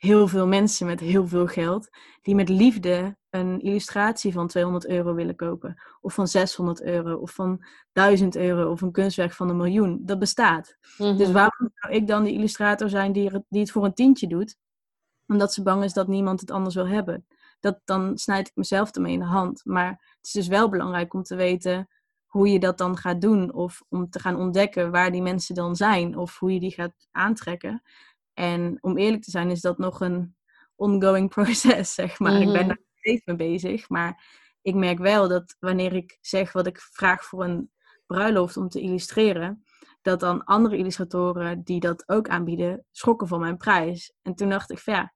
heel veel mensen met heel veel geld die met liefde een illustratie van 200 euro willen kopen. Of van 600 euro, of van 1000 euro, of een kunstwerk van een miljoen. Dat bestaat. Dus mhm. waarom zou ik dan de illustrator zijn die, die het voor een tientje doet? Omdat ze bang is dat niemand het anders wil hebben. Dat, dan snijd ik mezelf ermee in de hand. Maar het is dus wel belangrijk om te weten hoe je dat dan gaat doen. Of om te gaan ontdekken waar die mensen dan zijn. Of hoe je die gaat aantrekken. En om eerlijk te zijn is dat nog een ongoing proces, zeg maar. Ik ben mhm. daar steeds mee bezig. Maar ik merk wel dat wanneer ik zeg wat ik vraag voor een bruiloft om te illustreren, dat dan andere illustratoren die dat ook aanbieden, schokken van mijn prijs. En toen dacht ik van ja,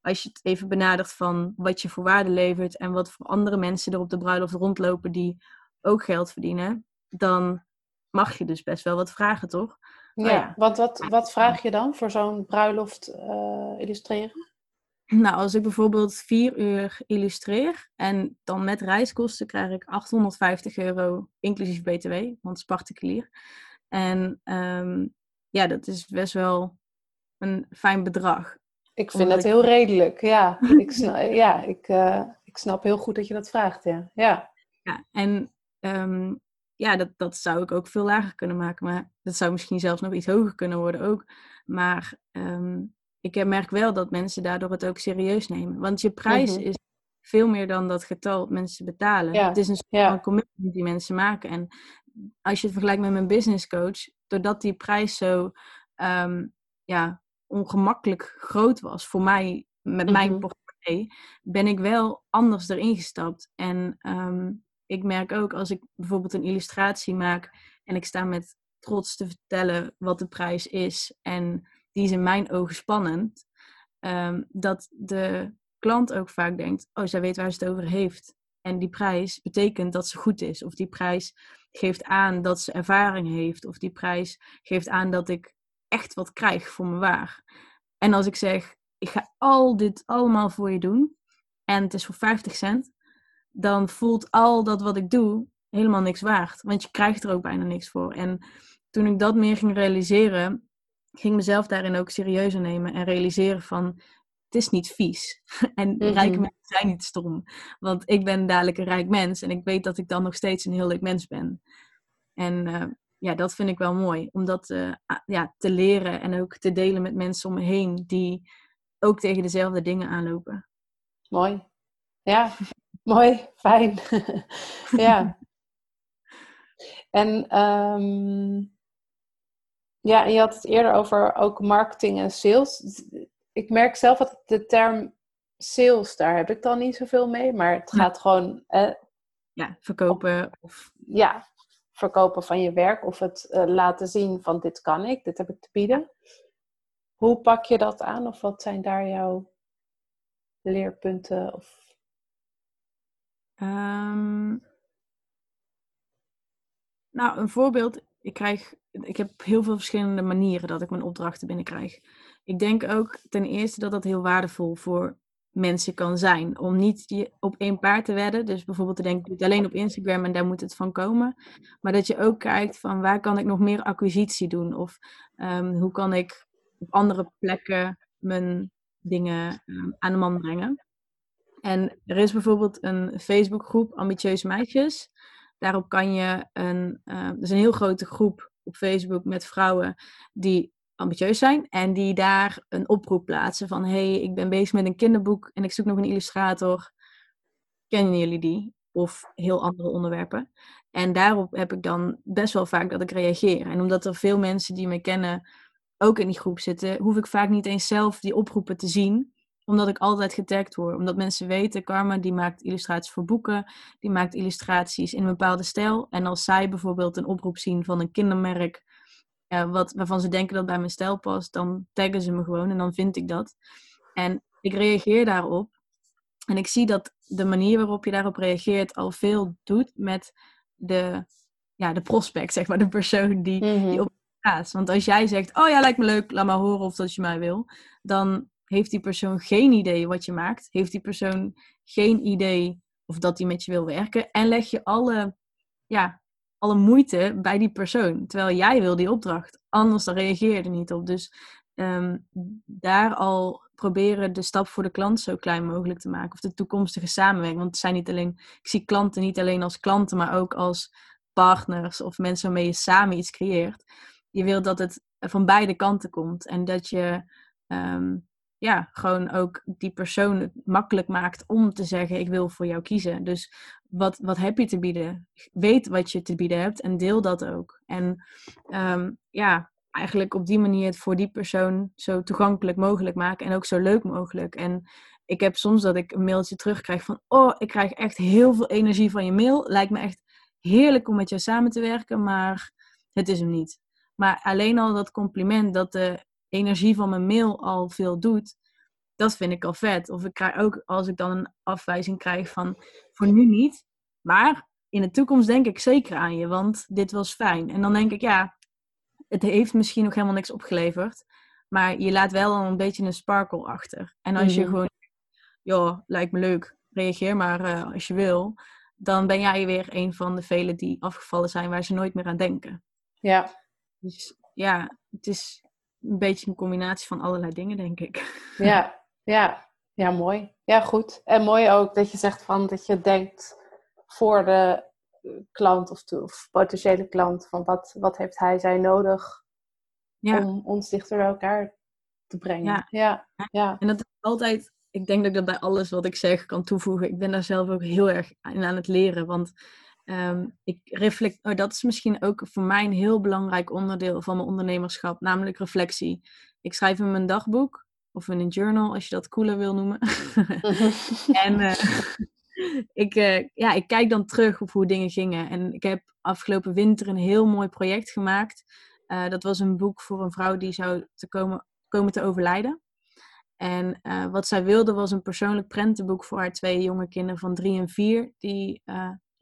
als je het even benadert van wat je voor waarde levert en wat voor andere mensen er op de bruiloft rondlopen die ook geld verdienen, dan mag je dus best wel wat vragen, toch? Ja, want wat, wat vraag je dan voor zo'n bruiloft uh, illustreren? Nou, als ik bijvoorbeeld vier uur illustreer en dan met reiskosten krijg ik 850 euro inclusief BTW, want het is particulier. En ehm, ja, dat is best wel een fijn bedrag. Ik vind dat heel redelijk, ja. ik, snap, ja ik, uh, ik snap heel goed dat je dat vraagt, ja. Ja, ja en um, ja, dat, dat zou ik ook veel lager kunnen maken. Maar dat zou misschien zelfs nog iets hoger kunnen worden ook. Maar um, ik merk wel dat mensen daardoor het ook serieus nemen. Want je prijs mhm. is veel meer dan dat getal mensen betalen. Het is een soort van commitment die mensen maken. En als je het vergelijkt met mijn business coach, doordat die prijs zo um, ja, ongemakkelijk groot was voor mij met mijn mhm. portemonnee, ben ik wel anders erin gestapt. En um, ik merk ook als ik bijvoorbeeld een illustratie maak en ik sta met trots te vertellen wat de prijs is en die is in mijn ogen spannend, um, dat de klant ook vaak denkt, oh, zij weet waar ze het over heeft. En die prijs betekent dat ze goed is. Of die prijs geeft aan dat ze ervaring heeft. Of die prijs geeft aan dat ik echt wat krijg voor me waar. En als ik zeg, ik ga al dit allemaal voor je doen. En het is voor 50 cent. Dan voelt al dat wat ik doe helemaal niks waard. Want je krijgt er ook bijna niks voor. En toen ik dat meer ging realiseren, ging mezelf daarin ook serieuzer nemen. En realiseren van, het is niet vies. En rijke mhm. mensen zijn niet stom. Want ik ben dadelijk een rijk mens. En ik weet dat ik dan nog steeds een heel leuk mens ben. En uh, ja, dat vind ik wel mooi. Om dat uh, ja, te leren en ook te delen met mensen om me heen die ook tegen dezelfde dingen aanlopen. Mooi. Ja, mooi, fijn. ja. En um, ja, en je had het eerder over ook marketing en sales. Ik merk zelf dat de term sales, daar heb ik dan niet zoveel mee, maar het gaat gewoon. Eh, ja, verkopen. Of... Ja, verkopen van je werk of het uh, laten zien van dit kan ik, dit heb ik te bieden. Hoe pak je dat aan of wat zijn daar jouw leerpunten? Of... Um, nou, een voorbeeld. Ik, krijg, ik heb heel veel verschillende manieren dat ik mijn opdrachten binnenkrijg. Ik denk ook ten eerste dat dat heel waardevol voor mensen kan zijn. Om niet op één paard te wedden. Dus bijvoorbeeld te denken, alleen op Instagram en daar moet het van komen. Maar dat je ook kijkt van waar kan ik nog meer acquisitie doen? Of um, hoe kan ik op andere plekken mijn dingen um, aan de man brengen? En er is bijvoorbeeld een Facebookgroep Ambitieuze Meisjes. Daarop kan je een, uh, er is een heel grote groep op Facebook met vrouwen die ambitieus zijn en die daar een oproep plaatsen van hey, ik ben bezig met een kinderboek en ik zoek nog een illustrator. Kennen jullie die? Of heel andere onderwerpen. En daarop heb ik dan best wel vaak dat ik reageer. En omdat er veel mensen die me kennen ook in die groep zitten, hoef ik vaak niet eens zelf die oproepen te zien omdat ik altijd getagd word. Omdat mensen weten, Karma die maakt illustraties voor boeken. Die maakt illustraties in een bepaalde stijl. En als zij bijvoorbeeld een oproep zien van een kindermerk wat, waarvan ze denken dat bij mijn stijl past, dan taggen ze me gewoon en dan vind ik dat. En ik reageer daarop. En ik zie dat de manier waarop je daarop reageert al veel doet met de, ja, de prospect, zeg maar, de persoon die, die mhm. op gaat. Want als jij zegt, oh ja, lijkt me leuk, laat maar horen of dat je mij wil, dan heeft die persoon geen idee wat je maakt. Heeft die persoon geen idee of dat hij met je wil werken. En leg je alle ja, alle moeite bij die persoon. Terwijl jij wil die opdracht. Anders dan reageer je er niet op. Dus ehm, daar al proberen de stap voor de klant zo klein mogelijk te maken. Of de toekomstige samenwerking. Want het zijn niet alleen, ik zie klanten niet alleen als klanten, maar ook als partners of mensen waarmee je samen iets creëert. Je wil dat het van beide kanten komt. En dat je ehm, ja, gewoon ook die persoon het makkelijk maakt om te zeggen: Ik wil voor jou kiezen. Dus wat, wat heb je te bieden? Weet wat je te bieden hebt en deel dat ook. En ehm, ja, eigenlijk op die manier het voor die persoon zo toegankelijk mogelijk maken en ook zo leuk mogelijk. En ik heb soms dat ik een mailtje terugkrijg van: Oh, ik krijg echt heel veel energie van je mail. Lijkt me echt heerlijk om met jou samen te werken, maar het is hem niet. Maar alleen al dat compliment dat de energie van mijn mail al veel doet, dat vind ik al vet. Of ik krijg ook als ik dan een afwijzing krijg van voor nu niet, maar in de toekomst denk ik zeker aan je, want dit was fijn. En dan denk ik, ja, het heeft misschien nog helemaal niks opgeleverd, maar je laat wel een beetje een sparkle achter. En als je mhm. gewoon ja, lijkt me leuk, reageer maar eh, als je wil. Dan ben jij weer een van de velen die afgevallen zijn waar ze nooit meer aan denken. Ja. Dus ja, het is een beetje een combinatie van allerlei dingen, denk ik. Ja, ja, ja, mooi. Ja, goed. En mooi ook dat je zegt van dat je denkt voor de klant of, de, of potentiële klant van wat, wat heeft hij, zij nodig Ja. om ons dichter bij elkaar te brengen. Ja. ja, ja. En dat is altijd, ik denk dat ik dat bij alles wat ik zeg kan toevoegen. Ik ben daar zelf ook heel erg in aan het leren. Want ehm, ik reflect, oh, dat is misschien ook voor mij een heel belangrijk onderdeel van mijn ondernemerschap, namelijk reflectie. Ik schrijf in mijn dagboek of in een journal, als je dat cooler wil noemen. en eh, ik, eh, ja, ik kijk dan terug op hoe dingen gingen. En ik heb afgelopen winter een heel mooi project gemaakt. Eh, dat was een boek voor een vrouw die zou te komen, komen te overlijden. En wat zij wilde was een persoonlijk prentenboek voor haar twee jonge kinderen van drie en vier, die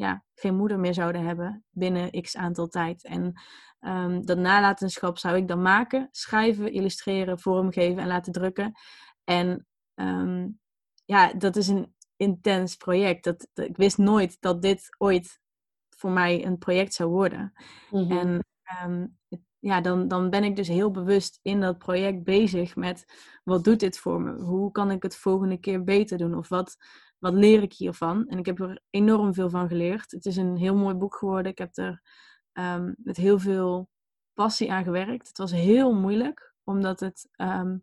ja, geen moeder meer zouden hebben binnen x aantal tijd. En ehm, dat nalatenschap zou ik dan maken, schrijven, illustreren, vormgeven en laten drukken. En ehm, ja, dat is een intens project. Dat, dat- ik wist nooit dat dit ooit voor mij een project zou worden. Mhm. En ehm, ja, dan, dan ben ik dus heel bewust in dat project bezig met wat doet dit voor me? Hoe kan ik het volgende keer beter doen? Of wat, wat leer ik hiervan? En ik heb er enorm veel van geleerd. Het is een heel mooi boek geworden. Ik heb er ehm, met heel veel passie aan gewerkt. Het was heel moeilijk, omdat het ehm,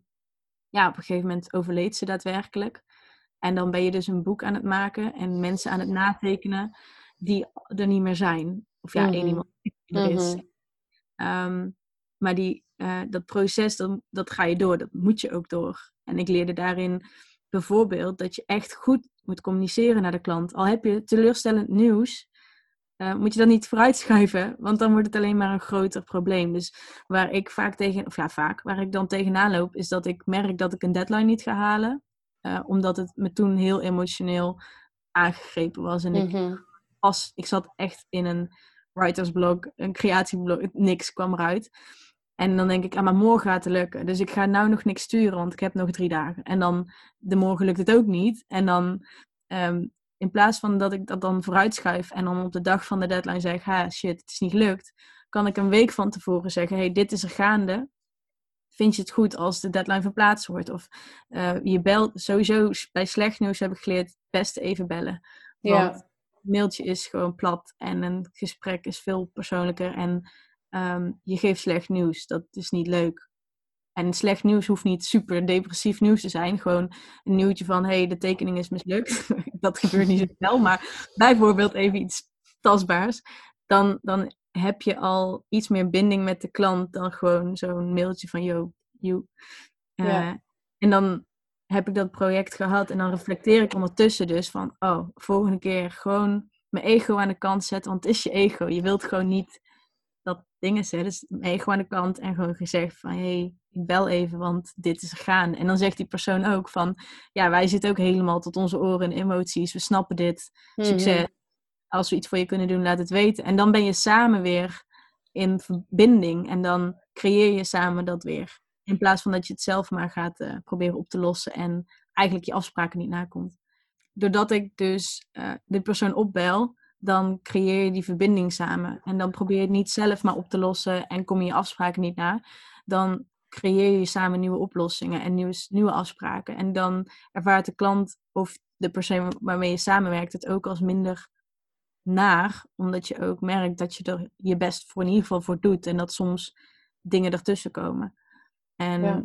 ja, op een gegeven moment overleed ze daadwerkelijk. En dan ben je dus een boek aan het maken en mensen aan het natekenen die er niet meer zijn. Of ja, Mhm. één iemand die er is. Mhm. Ehm, maar die, eh, dat proces, dat, dat ga je door. Dat moet je ook door. En ik leerde daarin bijvoorbeeld dat je echt goed moet communiceren naar de klant. Al heb je teleurstellend nieuws, eh, moet je dat niet vooruitschuiven. Want dan wordt het alleen maar een groter probleem. Dus waar ik vaak tegen, of ja, vaak, waar ik dan tegenaan loop, is dat ik merk dat ik een deadline niet ga halen. eh, omdat het me toen heel emotioneel aangegrepen was. En ik Mhm. pas, ik zat echt in een writersblog, een creatieblog, niks kwam eruit. En dan denk ik, ah, maar morgen gaat het lukken. Dus ik ga nou nog niks sturen, want ik heb nog drie dagen. En dan, de morgen lukt het ook niet. En dan, ehm, in plaats van dat ik dat dan vooruitschuif en dan op de dag van de deadline zeg, ha, shit, het is niet gelukt. Kan ik een week van tevoren zeggen, hey, dit is er gaande. Vind je het goed als de deadline verplaatst wordt? Of eh, je belt, sowieso bij slecht nieuws heb ik geleerd, het beste even bellen. Want Ja. een mailtje is gewoon plat en een gesprek is veel persoonlijker. En ehm, je geeft slecht nieuws. Dat is niet leuk. En slecht nieuws hoeft niet super depressief nieuws te zijn. Gewoon een nieuwtje van, hé, hey, de tekening is mislukt. dat gebeurt niet zo snel, maar bijvoorbeeld even iets tastbaars. Dan, dan heb je al iets meer binding met de klant dan gewoon zo'n mailtje van, yo, you. Eh, Ja. En dan heb ik dat project gehad en dan reflecteer ik ondertussen dus van, oh, volgende keer gewoon mijn ego aan de kant zetten, want het is je ego. Je wilt gewoon niet dingen zetten. Dus ego aan de kant en gewoon gezegd van, hé, hey, ik bel even, want dit is gaan. En dan zegt die persoon ook van, ja, wij zitten ook helemaal tot onze oren in emoties. We snappen dit. Succes. Mhm. Als we iets voor je kunnen doen, laat het weten. En dan ben je samen weer in verbinding en dan creëer je samen dat weer. In plaats van dat je het zelf maar gaat eh, proberen op te lossen en eigenlijk je afspraken niet nakomt. Doordat ik dus eh de persoon opbel, dan creëer je die verbinding samen. En dan probeer je het niet zelf maar op te lossen en kom je je afspraken niet na. Dan creëer je samen nieuwe oplossingen en nieuwe, nieuwe afspraken. En dan ervaart de klant of de persoon waarmee je samenwerkt het ook als minder naar. Omdat je ook merkt dat je er je best voor in ieder geval voor doet. En dat soms dingen ertussen komen. En Ja.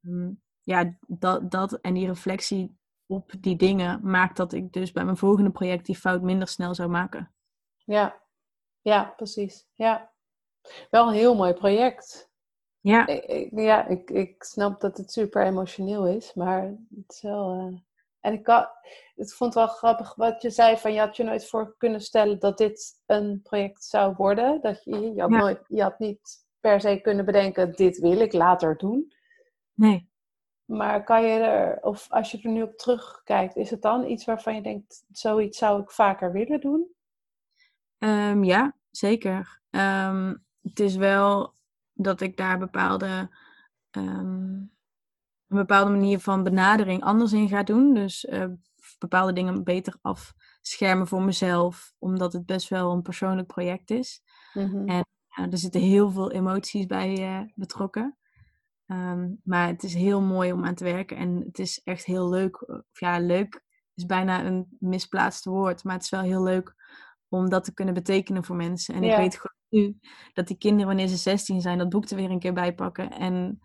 ja, ja dat, dat en die reflectie op die dingen maakt dat ik dus bij mijn volgende project die fout minder snel zou maken. Ja. ja, precies. Ja. Wel een heel mooi project. Ja, Ik, ja, ik, ik snap dat het super emotioneel is, maar het is wel. eh, En ik, had, ik vond het wel grappig wat je zei: van je had je nooit voor kunnen stellen dat dit een project zou worden. Dat je, je, had Ja. nooit, je had niet per se kunnen bedenken: dit wil ik later doen. nee. Maar kan je er, of als je er nu op terugkijkt, is het dan iets waarvan je denkt: zoiets zou ik vaker willen doen? Ehm, ja, zeker. Ehm, het is wel dat ik daar bepaalde ehm, een bepaalde manier van benadering anders in ga doen. Dus uh, bepaalde dingen beter afschermen voor mezelf, omdat het best wel een persoonlijk project is. Mhm. En er zitten heel veel emoties bij uh, betrokken. Um, maar het is heel mooi om aan te werken en het is echt heel leuk. Of ja, leuk is bijna een misplaatste woord, maar het is wel heel leuk om dat te kunnen betekenen voor mensen. En Ja. ik weet gewoon nu dat die kinderen, wanneer ze 16 zijn, dat boek er weer een keer bij pakken en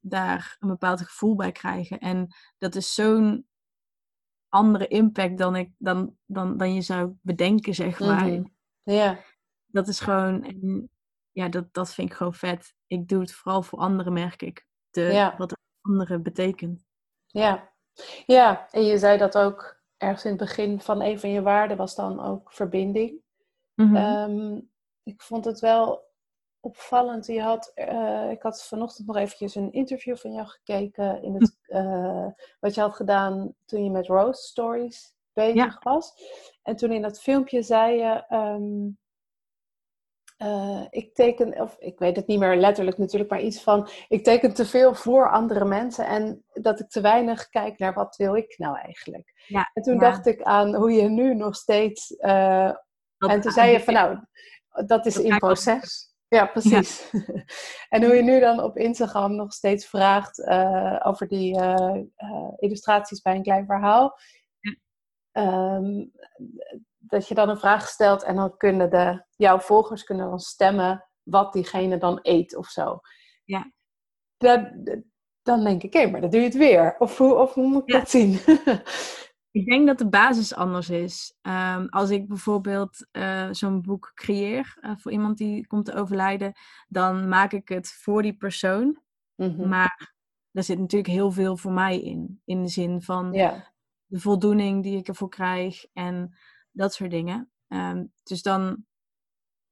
daar een bepaald gevoel bij krijgen. En dat is zo'n andere impact dan, ik, dan, dan, dan je zou bedenken, zeg maar. Mhm. Ja, Dat is gewoon, en ja, dat, dat vind ik gewoon vet. Ik doe het vooral voor anderen, merk ik. De, Ja. Wat het anderen betekent. ja. Ja, en je zei dat ook ergens in het begin van een van je waarden was dan ook verbinding. Mhm. Ehm, ik vond het wel opvallend. Je had, eh, ik had vanochtend nog eventjes een interview van jou gekeken in het, eh, wat je had gedaan toen je met Rose Stories bezig was. En toen in dat filmpje zei je, ehm, eh, ik teken, of ik weet het niet meer letterlijk natuurlijk, maar iets van, ik teken te veel voor andere mensen en dat ik te weinig kijk naar wat wil ik nou eigenlijk. ja, En toen ja, dacht ik aan hoe je nu nog steeds eh, en toen zei je van nou, dat is Dat in proces. Ja, precies. en hoe je nu dan op Instagram nog steeds vraagt eh, over die illustraties bij een klein verhaal. Ja. Dat je dan een vraag stelt en dan kunnen de, jouw volgers kunnen dan stemmen wat diegene dan eet of zo. Ja. Dat, dan denk ik, hé, maar dan doe je het weer. Of hoe, of hoe moet ik Ja. dat zien? Ik denk dat de basis anders is. Ehm, als ik bijvoorbeeld eh, zo'n boek creëer eh, voor iemand die komt te overlijden, dan maak ik het voor die persoon. Mhm. Maar er zit natuurlijk heel veel voor mij in. In de zin van Ja, de voldoening die ik ervoor krijg en dat soort dingen. Ehm, dus dan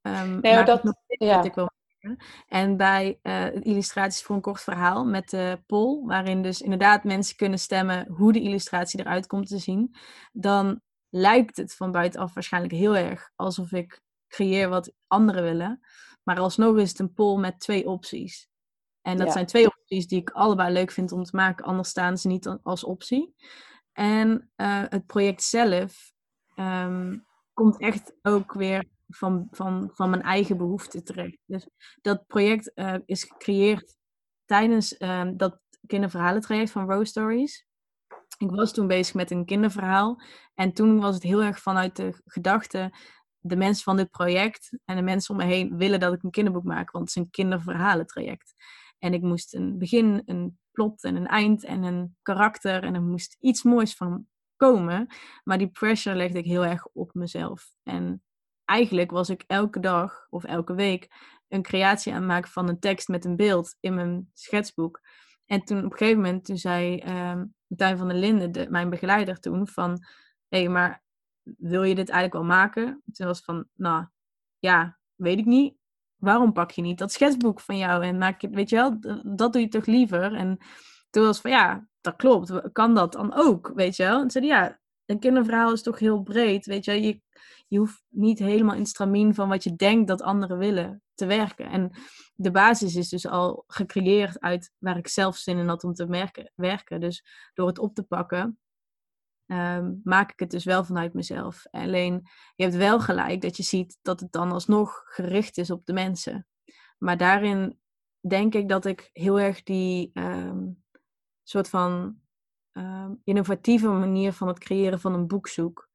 Nee, maak dat- ik ja. wat ik wil maken. En bij eh, illustraties voor een kort verhaal met de poll, waarin dus inderdaad mensen kunnen stemmen hoe de illustratie eruit komt te zien, dan lijkt het van buitenaf waarschijnlijk heel erg alsof ik creëer wat anderen willen. Maar alsnog is het een poll met twee opties. En dat Ja. zijn twee opties die ik allebei leuk vind om te maken, anders staan ze niet als optie. En eh, het project zelf ehm, komt echt ook weer van, van, van mijn eigen behoeften terecht. Dus dat project eh, is gecreëerd tijdens ehm, dat kinderverhalentraject van Rose Stories. Ik was toen bezig met een kinderverhaal. En toen was het heel erg vanuit de gedachte... de mensen van dit project en de mensen om me heen willen dat ik een kinderboek maak. Want het is een kinderverhalentraject. En ik moest een begin, een plot en een eind en een karakter. En er moest iets moois van komen. Maar die pressure legde ik heel erg op mezelf. En eigenlijk was ik elke dag of elke week een creatie aan het maken van een tekst met een beeld in mijn schetsboek. En toen op een gegeven moment, toen zei Martijn van der Linden, de, mijn begeleider toen, van... Hé, maar wil je dit eigenlijk wel maken? Toen was van, nou, ja, weet ik niet. Waarom pak je niet dat schetsboek van jou en maak je, weet je wel, dat doe je toch liever? En toen was van, ja, dat klopt. Kan dat dan ook, weet je wel? En zei hij, ja, een kinderverhaal is toch heel breed, weet je? Je, je hoeft niet helemaal in stramien van wat je denkt dat anderen willen te werken. En de basis is dus al gecreëerd uit waar ik zelf zin in had om te merken, werken. Dus door het op te pakken, ehm, maak ik het dus wel vanuit mezelf. Alleen, je hebt wel gelijk dat je ziet dat het dan alsnog gericht is op de mensen. Maar daarin denk ik dat ik heel erg die ehm, soort van ehm, innovatieve manier van het creëren van een boek zoek.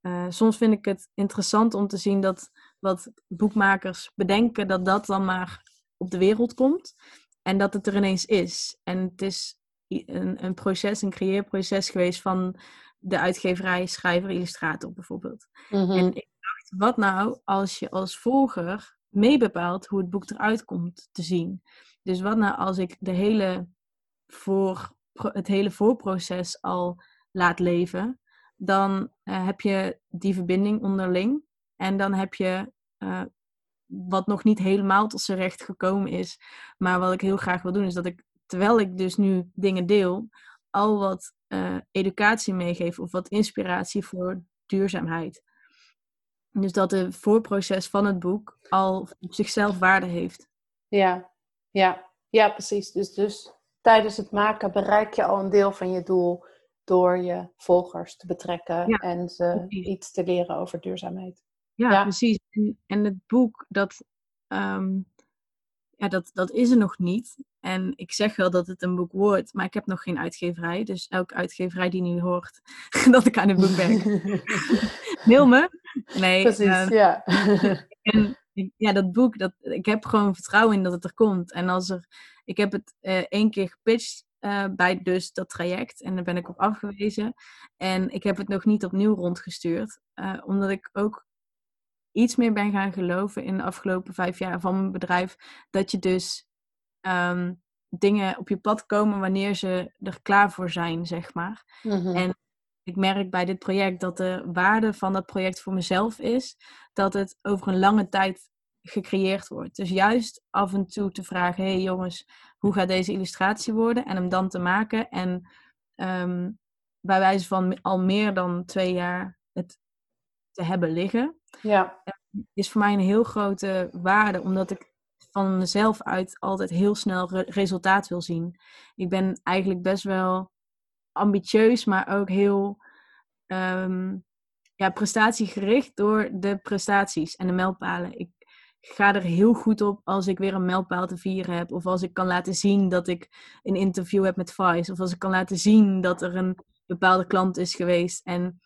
Eh, soms vind ik het interessant om te zien dat wat boekmakers bedenken, dat dat dan maar op de wereld komt. En dat het er ineens is. En het is een, een proces, een creëerproces geweest van de uitgeverij, schrijver, illustrator bijvoorbeeld. Mhm. En ik dacht, wat nou als je als volger meebepaalt hoe het boek eruit komt te zien? Dus wat nou als ik de hele voor, het hele voorproces al laat leven? Dan eh, heb je die verbinding onderling. En dan heb je eh, wat nog niet helemaal tot zijn recht gekomen is. Maar wat ik heel graag wil doen, is dat ik, terwijl ik dus nu dingen deel, al wat eh, educatie meegeef of wat inspiratie voor duurzaamheid. Dus dat het voorproces van het boek al op zichzelf waarde heeft. Ja, ja, ja, precies. Dus, dus tijdens het maken bereik je al een deel van je doel door je volgers te betrekken en ze iets te leren over duurzaamheid. Ja, precies. En, en, het boek, dat, ehm, ja, dat, dat is er nog niet. En ik zeg wel dat het een boek wordt, maar ik heb nog geen uitgeverij. Dus elke uitgeverij die nu hoort dat ik aan het boek ben, mail me. Nee, precies, uh, ja. en ja, dat boek, dat, ik heb gewoon vertrouwen in dat het er komt. En als er, ik heb het uh, één keer gepitcht uh, bij dus dat traject en daar ben ik op afgewezen. En ik heb het nog niet opnieuw rondgestuurd, uh, omdat ik ook iets meer ben gaan geloven in de afgelopen vijf jaar van mijn bedrijf. Dat je dus um, dingen op je pad komen wanneer ze er klaar voor zijn, zeg maar. Mm-hmm. En ik merk bij dit project dat de waarde van dat project voor mezelf is dat het over een lange tijd gecreëerd wordt. Dus juist af en toe te vragen: hé hey jongens, hoe gaat deze illustratie worden? En hem dan te maken. En um, bij wijze van al meer dan twee jaar het te hebben liggen. Ja. Is voor mij een heel grote waarde, omdat ik van mezelf uit altijd heel snel re resultaat wil zien. Ik ben eigenlijk best wel ambitieus, maar ook heel um, ja, prestatiegericht door de prestaties en de mijlpalen. Ik ga er heel goed op als ik weer een mijlpaal te vieren heb. Of als ik kan laten zien dat ik een interview heb met Vice. Of als ik kan laten zien dat er een bepaalde klant is geweest. En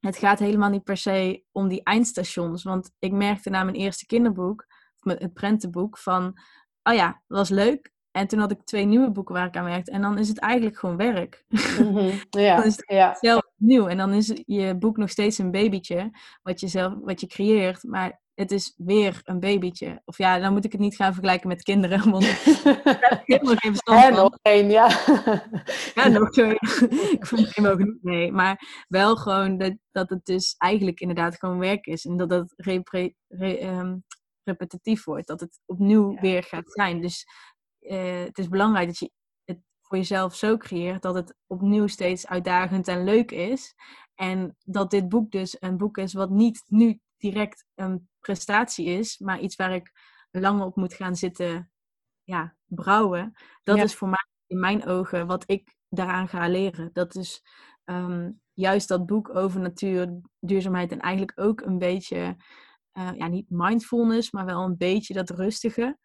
het gaat helemaal niet per se om die eindstations. Want ik merkte na mijn eerste kinderboek, of het prentenboek, van... Oh ja, dat was leuk. En toen had ik twee nieuwe boeken waar ik aan werkte. En dan is het eigenlijk gewoon werk. Mm-hmm. Ja, dan is het ja. zelf nieuw. En dan is je boek nog steeds een babytje. Wat je, zelf, wat je creëert. Maar het is weer een babytje. Of ja, dan moet ik het niet gaan vergelijken met kinderen. Want ik heb helemaal geen verstand En nog één, ja. ja, nog zo. ik voel me helemaal genoeg mee. Maar wel gewoon dat, dat het dus eigenlijk inderdaad gewoon werk is. En dat het repre, re, um, repetitief wordt. Dat het opnieuw ja. weer gaat zijn. Dus uh, het is belangrijk dat je het voor jezelf zo creëert dat het opnieuw steeds uitdagend en leuk is. En dat dit boek dus een boek is wat niet nu direct een prestatie is, maar iets waar ik lang op moet gaan zitten ja, brouwen. Dat ja. is voor mij in mijn ogen wat ik daaraan ga leren. Dat is um, juist dat boek over natuur, duurzaamheid en eigenlijk ook een beetje, uh, ja, niet mindfulness, maar wel een beetje dat rustige.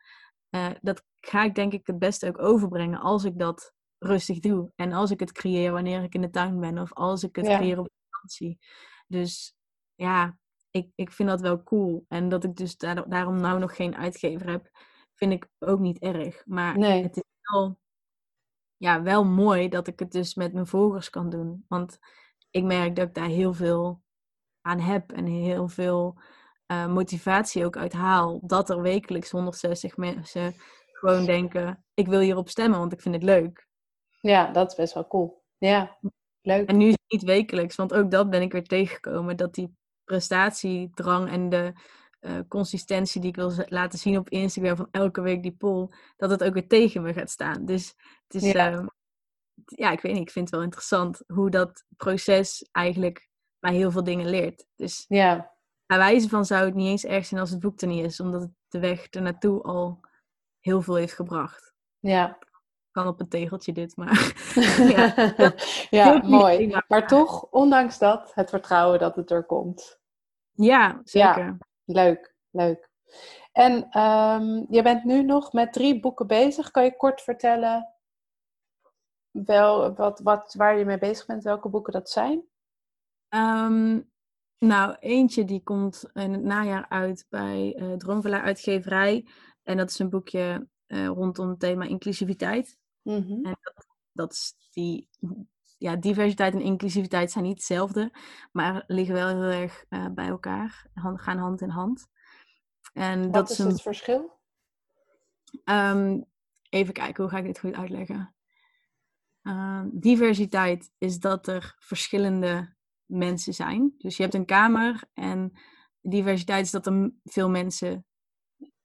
Uh, dat ga ik denk ik het beste ook overbrengen als ik dat rustig doe. En als ik het creëer wanneer ik in de tuin ben of als ik het ja. creëer op vakantie. Dus ja, ik, ik vind dat wel cool. En dat ik dus daar, daarom nou nog geen uitgever heb, vind ik ook niet erg. Maar nee. het is wel, ja, wel mooi dat ik het dus met mijn volgers kan doen. Want ik merk dat ik daar heel veel aan heb en heel veel uh, motivatie ook uit haal. Dat er wekelijks 160 mensen gewoon denken: ik wil hierop stemmen, want ik vind het leuk. Ja, dat is best wel cool. Ja, leuk. En nu is het niet wekelijks, want ook dat ben ik weer tegengekomen. Dat die prestatiedrang en de uh, consistentie die ik wil laten zien op Instagram van elke week die poll, dat het ook weer tegen me gaat staan. Dus het is, ja, uh, ja ik weet niet, ik vind het wel interessant hoe dat proces eigenlijk mij heel veel dingen leert. Dus ja. bij wijze van zou het niet eens erg zijn als het boek er niet is, omdat het de weg ernaartoe al heel veel heeft gebracht. Ja. Kan op een tegeltje dit, maar. ja, ja mooi. Maar toch, ondanks dat, het vertrouwen dat het er komt. Ja, zeker. Ja, leuk, leuk. En um, je bent nu nog met drie boeken bezig. Kan je kort vertellen wel, wat, wat, waar je mee bezig bent, welke boeken dat zijn? Um, nou, eentje die komt in het najaar uit bij uh, Droomvilla Uitgeverij. En dat is een boekje uh, rondom het thema inclusiviteit. Mm -hmm. En dat, dat is die ja, diversiteit en inclusiviteit zijn niet hetzelfde, maar liggen wel heel erg uh, bij elkaar, hand, gaan hand in hand. En Wat dat is, een, het verschil? Um, even kijken, hoe ga ik dit goed uitleggen? Uh, diversiteit is dat er verschillende mensen zijn. Dus je hebt een kamer en diversiteit is dat er veel mensen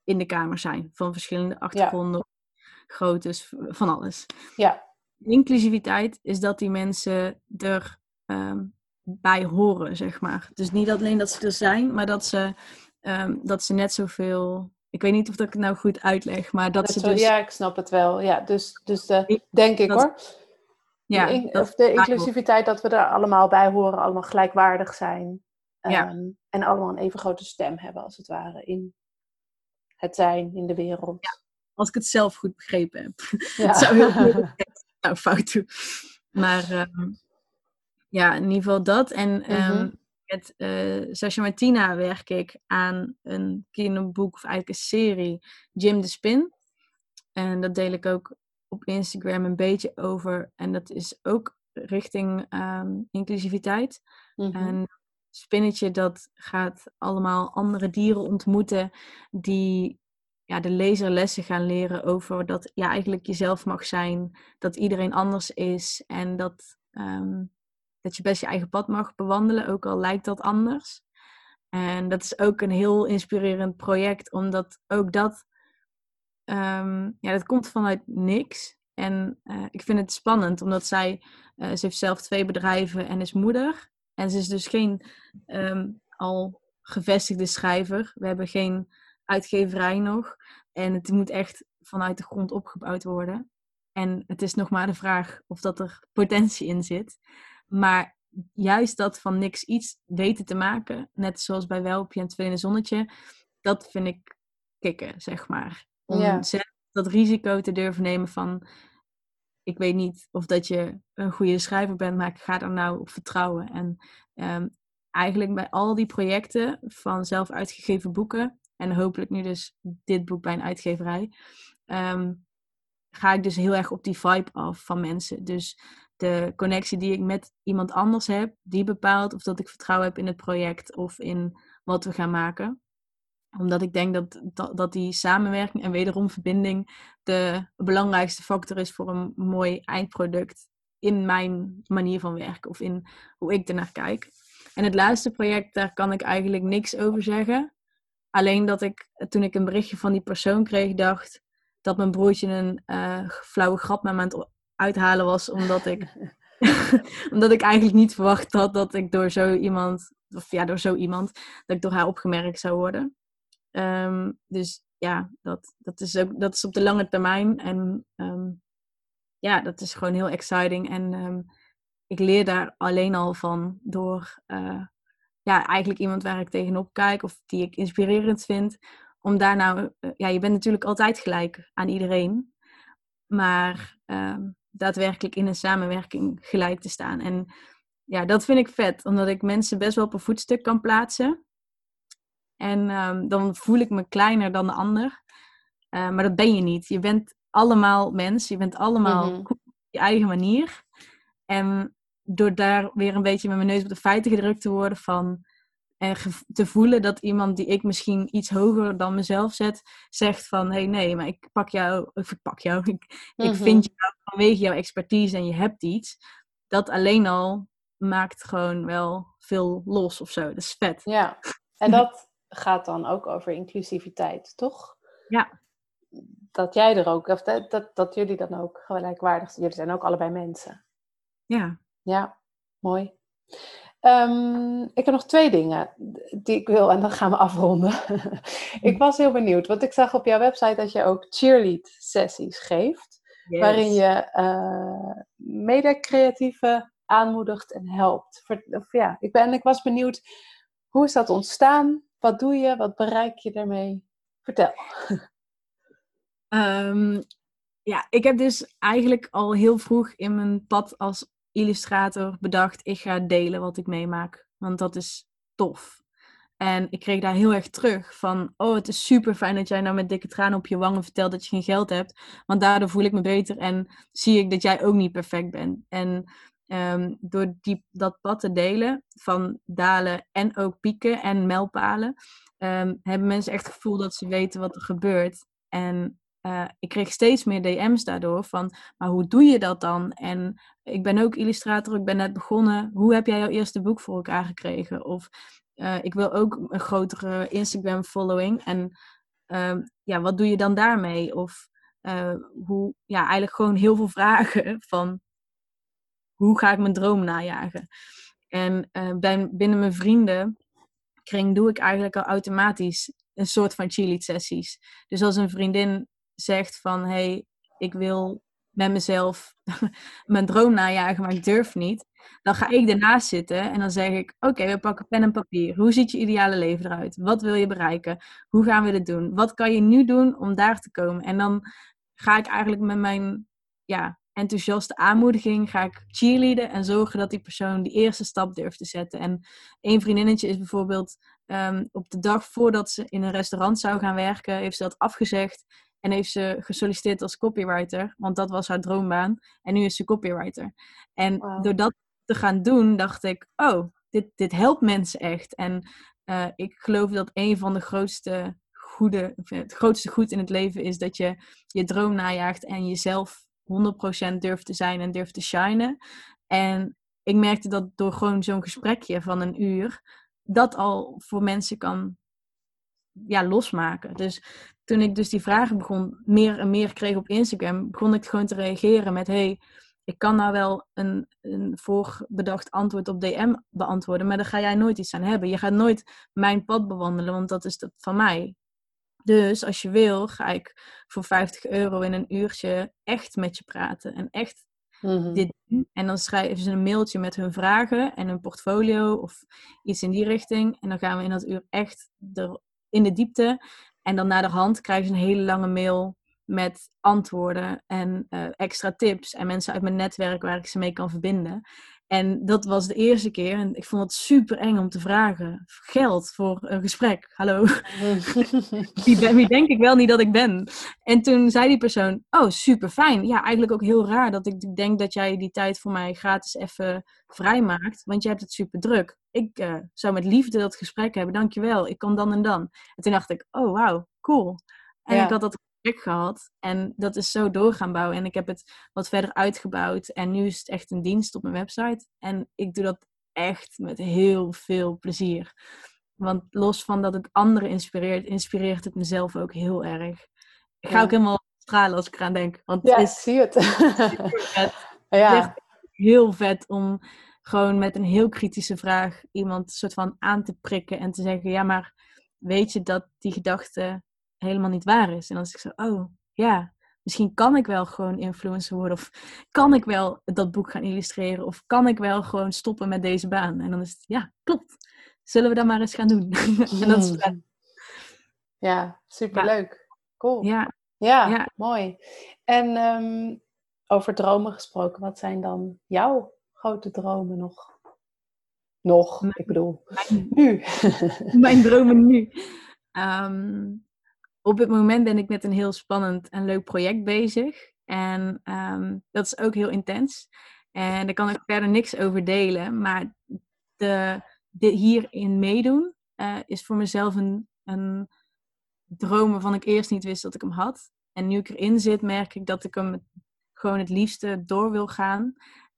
in de kamer zijn. Van verschillende achtergronden, ja. groottes, van alles. Ja. Inclusiviteit is dat die mensen er um, bij horen, zeg maar. Dus niet alleen dat ze er zijn, maar dat ze, um, dat ze net zoveel ik weet niet of dat ik het nou goed uitleg, maar dat, ze dus... Ja, ik snap het wel. Ja, dus, dus de, denk ik hoor. Ja, de, of de inclusiviteit dat we er allemaal bij horen, allemaal gelijkwaardig zijn. Ja. Ehm, en allemaal een even grote stem hebben, als het ware, in het zijn, in de wereld. Ja, als ik het zelf goed begrepen heb. Ja. het zou heel goed nou, fout doen. Maar ehm, ja, in ieder geval dat. En um, met uh, Sasha Martina werk ik aan een kinderboek, of eigenlijk een serie, Jim de Spin. En dat deel ik ook op Instagram een beetje over. En dat is ook richting ehm, inclusiviteit. Mm En spinnetje dat gaat allemaal andere dieren ontmoeten die ja, de lezer lessen gaan leren over dat ja, eigenlijk jezelf mag zijn, dat iedereen anders is en dat, ehm, dat je best je eigen pad mag bewandelen, ook al lijkt dat anders. En dat is ook een heel inspirerend project, omdat ook dat, um, ja, dat komt vanuit niks. En uh, ik vind het spannend, omdat zij, uh, ze heeft zelf twee bedrijven en is moeder. En ze is dus geen um, al gevestigde schrijver. We hebben geen uitgeverij nog. En het moet echt vanuit de grond opgebouwd worden. En het is nog maar de vraag of dat er potentie in zit. Maar juist dat van niks iets weten te maken, net zoals bij Welpje en Tweede Zonnetje, dat vind ik kicken, zeg maar. Om zelf dat risico te durven nemen van, ik weet niet of dat je een goede schrijver bent, maar ik ga er nou op vertrouwen. En um, eigenlijk bij al die projecten van zelf uitgegeven boeken, en hopelijk nu dus dit boek bij een uitgeverij, ehm, ga ik dus heel erg op die vibe af van mensen. Dus de connectie die ik met iemand anders heb, die bepaalt of dat ik vertrouwen heb in het project of in wat we gaan maken omdat ik denk dat, dat, dat, die samenwerking en wederom verbinding de belangrijkste factor is voor een mooi eindproduct in mijn manier van werken of in hoe ik ernaar kijk. En het laatste project, daar kan ik eigenlijk niks over zeggen. Alleen dat ik, toen ik een berichtje van die persoon kreeg, dacht dat mijn broertje een uh, flauwe grap met me aan het uithalen was, omdat ik, omdat ik eigenlijk niet verwacht had dat ik door zo iemand, of ja, door zo iemand, dat ik door haar opgemerkt zou worden. Ehm, dus ja, dat, dat, is ook, dat is op de lange termijn. En ehm, ja, dat is gewoon heel exciting. En ehm, ik leer daar alleen al van door uh, ja, eigenlijk iemand waar ik tegenop kijk of die ik inspirerend vind. Om daar nou, uh, ja, je bent natuurlijk altijd gelijk aan iedereen. Maar daadwerkelijk in een samenwerking gelijk te staan. En ja, dat vind ik vet, omdat ik mensen best wel op een voetstuk kan plaatsen. En um, dan voel ik me kleiner dan de ander. Uh, maar dat ben je niet. Je bent allemaal mens. Je bent allemaal mm op je eigen manier. En door daar weer een beetje met mijn neus op de feiten gedrukt te worden van en te voelen dat iemand die ik misschien iets hoger dan mezelf zet, zegt van hé hey, nee, maar ik pak jou, of ik pak jou, ik, ik mhm. vind jou vanwege jouw expertise en je hebt iets. Dat alleen al maakt gewoon wel veel los of zo. Dat is vet. Ja, en dat, gaat dan ook over inclusiviteit, toch? Ja. Dat jij er ook, of dat, dat, dat jullie dan ook gelijkwaardig zijn. Jullie zijn ook allebei mensen. Ja. Ja, mooi. Um, ik heb nog twee dingen die ik wil en dan gaan we afronden. ik was heel benieuwd, want ik zag op jouw website dat je ook cheerlead sessies geeft. Waarin je uh, mede-creatieven aanmoedigt en helpt. Of, ja, ik, ben, ik was benieuwd, hoe is dat ontstaan? Wat doe je? Wat bereik je daarmee? Vertel. Um, ja, ik heb dus eigenlijk al heel vroeg in mijn pad als illustrator bedacht, ik ga delen wat ik meemaak. Want dat is tof. En ik kreeg daar heel erg terug van, oh het is super fijn dat jij nou met dikke tranen op je wangen vertelt dat je geen geld hebt. Want daardoor voel ik me beter en zie ik dat jij ook niet perfect bent. En Um, door die, dat pad te delen van dalen en ook pieken en mijlpalen, um, hebben mensen echt het gevoel dat ze weten wat er gebeurt. En uh, ik kreeg steeds meer DM's daardoor van, maar hoe doe je dat dan? En ik ben ook illustrator, ik ben net begonnen. Hoe heb jij jouw eerste boek voor elkaar gekregen? Of uh, ik wil ook een grotere Instagram following. En um, ja, wat doe je dan daarmee? Of uh, hoe, ja, eigenlijk gewoon heel veel vragen van hoe ga ik mijn droom najagen? En binnen mijn vrienden kring doe ik eigenlijk al automatisch een soort van cheerlead sessies. Dus als een vriendin zegt van, hey, ik wil met mezelf mijn droom najagen, maar ik durf niet. Dan ga ik ernaast zitten en dan zeg ik: Oké, we pakken pen en papier. Hoe ziet je ideale leven eruit? Wat wil je bereiken? Hoe gaan we dit doen? Wat kan je nu doen om daar te komen? En dan ga ik eigenlijk met mijn ja, enthousiaste aanmoediging ga ik cheerleaden en zorgen dat die persoon die eerste stap durft te zetten. En één vriendinnetje is bijvoorbeeld ehm, op de dag voordat ze in een restaurant zou gaan werken, heeft ze dat afgezegd en heeft ze gesolliciteerd als copywriter, want dat was haar droombaan. En nu is ze copywriter. En door dat te gaan doen, dacht ik, oh, dit, dit helpt mensen echt. En uh, ik geloof dat een van de grootste goede, het grootste goed in het leven is dat je je droom najaagt en jezelf 100% durft te zijn en durft te shinen. En ik merkte dat door gewoon zo'n gesprekje van een uur, dat al voor mensen kan ja, losmaken. Dus toen ik dus die vragen begon, meer en meer kreeg op Instagram, begon ik gewoon te reageren met: hey, ik kan nou wel een, een voorbedacht antwoord op DM beantwoorden, maar daar ga jij nooit iets aan hebben. Je gaat nooit mijn pad bewandelen, want dat is dat van mij. Dus als je wil, ga ik voor 50 euro in een uurtje echt met je praten en echt mhm. dit doen. En dan schrijven ze een mailtje met hun vragen en een portfolio of iets in die richting. En dan gaan we in dat uur echt er in de diepte. En dan naar de hand krijgen ze een hele lange mail met antwoorden en uh, extra tips en mensen uit mijn netwerk waar ik ze mee kan verbinden. En dat was de eerste keer en ik vond het super eng om te vragen. Geld voor een gesprek. Hallo. wie, ben, wie denk ik wel niet dat ik ben? En toen zei die persoon, oh super fijn. Ja, eigenlijk ook heel raar dat ik denk dat jij die tijd voor mij gratis even vrijmaakt. Want je hebt het super druk. Ik uh, zou met liefde dat gesprek hebben. Dankjewel. Ik kan dan en dan. En toen dacht ik, oh wauw, cool. En ik had dat gehad. En dat is zo door gaan bouwen. En ik heb het wat verder uitgebouwd. En nu is het echt een dienst op mijn website. En ik doe dat echt met heel veel plezier. Want los van dat het anderen inspireert, inspireert het mezelf ook heel erg. Ik ga ook helemaal stralen als ik eraan denk. Want ja, het is zie het. ja. Het is heel vet om gewoon met een heel kritische vraag iemand soort van aan te prikken en te zeggen: ja, maar weet je dat die gedachte helemaal niet waar is. En dan is ik zo, oh ja, misschien kan ik wel gewoon influencer worden. Of kan ik wel dat boek gaan illustreren. Of kan ik wel gewoon stoppen met deze baan. En dan is het, ja, klopt. Zullen we dat maar eens gaan doen? en dat is hmm. Ja, superleuk. Ja. Cool. Ja. ja. Ja, mooi. En um, over dromen gesproken, wat zijn dan jouw grote dromen nog? Nog, ik bedoel, nu. mijn dromen nu. Um, op het moment ben ik met een heel spannend en leuk project bezig. En um, dat is ook heel intens. En daar kan ik verder niks over delen. Maar de, de hierin meedoen uh, is voor mezelf een, een droom waarvan ik eerst niet wist dat ik hem had. En nu ik erin zit, merk ik dat ik hem gewoon het liefste door wil gaan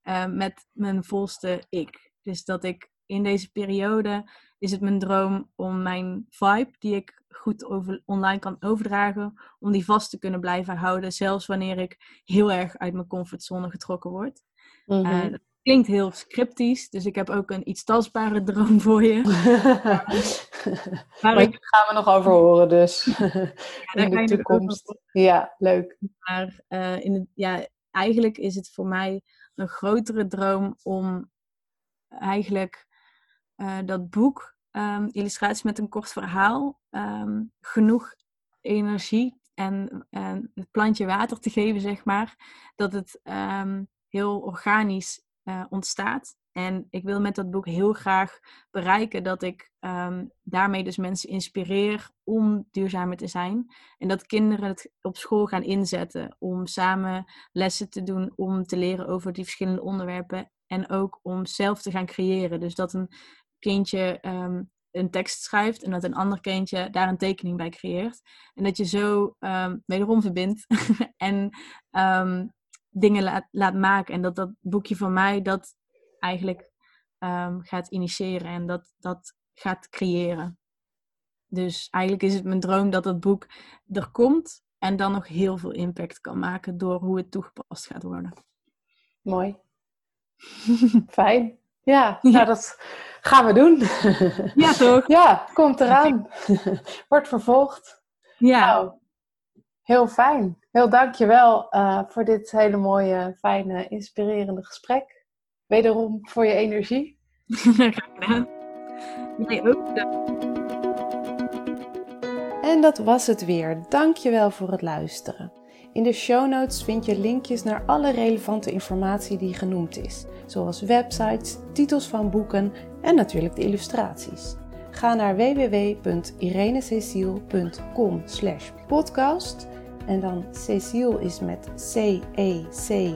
uh, met mijn volste ik. Dus dat ik in deze periode is het mijn droom om mijn vibe, die ik goed over, online kan overdragen, om die vast te kunnen blijven houden, zelfs wanneer ik heel erg uit mijn comfortzone getrokken word. Mm dat klinkt heel scriptisch, dus ik heb ook een iets tastbare droom voor je. maar ik... gaan we nog over horen, dus ja, in de toekomst. Ja, leuk. Maar uh, in ja, eigenlijk is het voor mij een grotere droom om eigenlijk uh, dat boek, um, Illustraties met een kort verhaal, um, genoeg energie en, en, het plantje water te geven, zeg maar, dat het um, heel organisch uh, ontstaat. En ik wil met dat boek heel graag bereiken dat ik um, daarmee dus mensen inspireer om duurzamer te zijn. En dat kinderen het op school gaan inzetten om samen lessen te doen, om te leren over die verschillende onderwerpen. En ook om zelf te gaan creëren. Dus dat een kindje ehm, een tekst schrijft en dat een ander kindje daar een tekening bij creëert. En dat je zo um, wederom verbindt en dingen laat, laat maken. En dat dat boekje van mij dat eigenlijk gaat initiëren en dat, dat gaat creëren. Dus eigenlijk is het mijn droom dat dat boek er komt en dan nog heel veel impact kan maken door hoe het toegepast gaat worden. Mooi. Fijn. Ja, nou dat Gaan we doen. Ja, toch? Ja, komt eraan. Wordt vervolgd. Ja. Nou, heel fijn. Heel dankjewel uh, voor dit hele mooie, fijne, inspirerende gesprek. Wederom voor je energie. Graag gedaan. Jij ook. En dat was het weer. Dankjewel voor het luisteren. In de show notes vind je linkjes naar alle relevante informatie die genoemd is, zoals websites, titels van boeken en natuurlijk de illustraties. Ga naar www.irenececiel.com podcast en dan Cecile is met C-E-C-I-L-E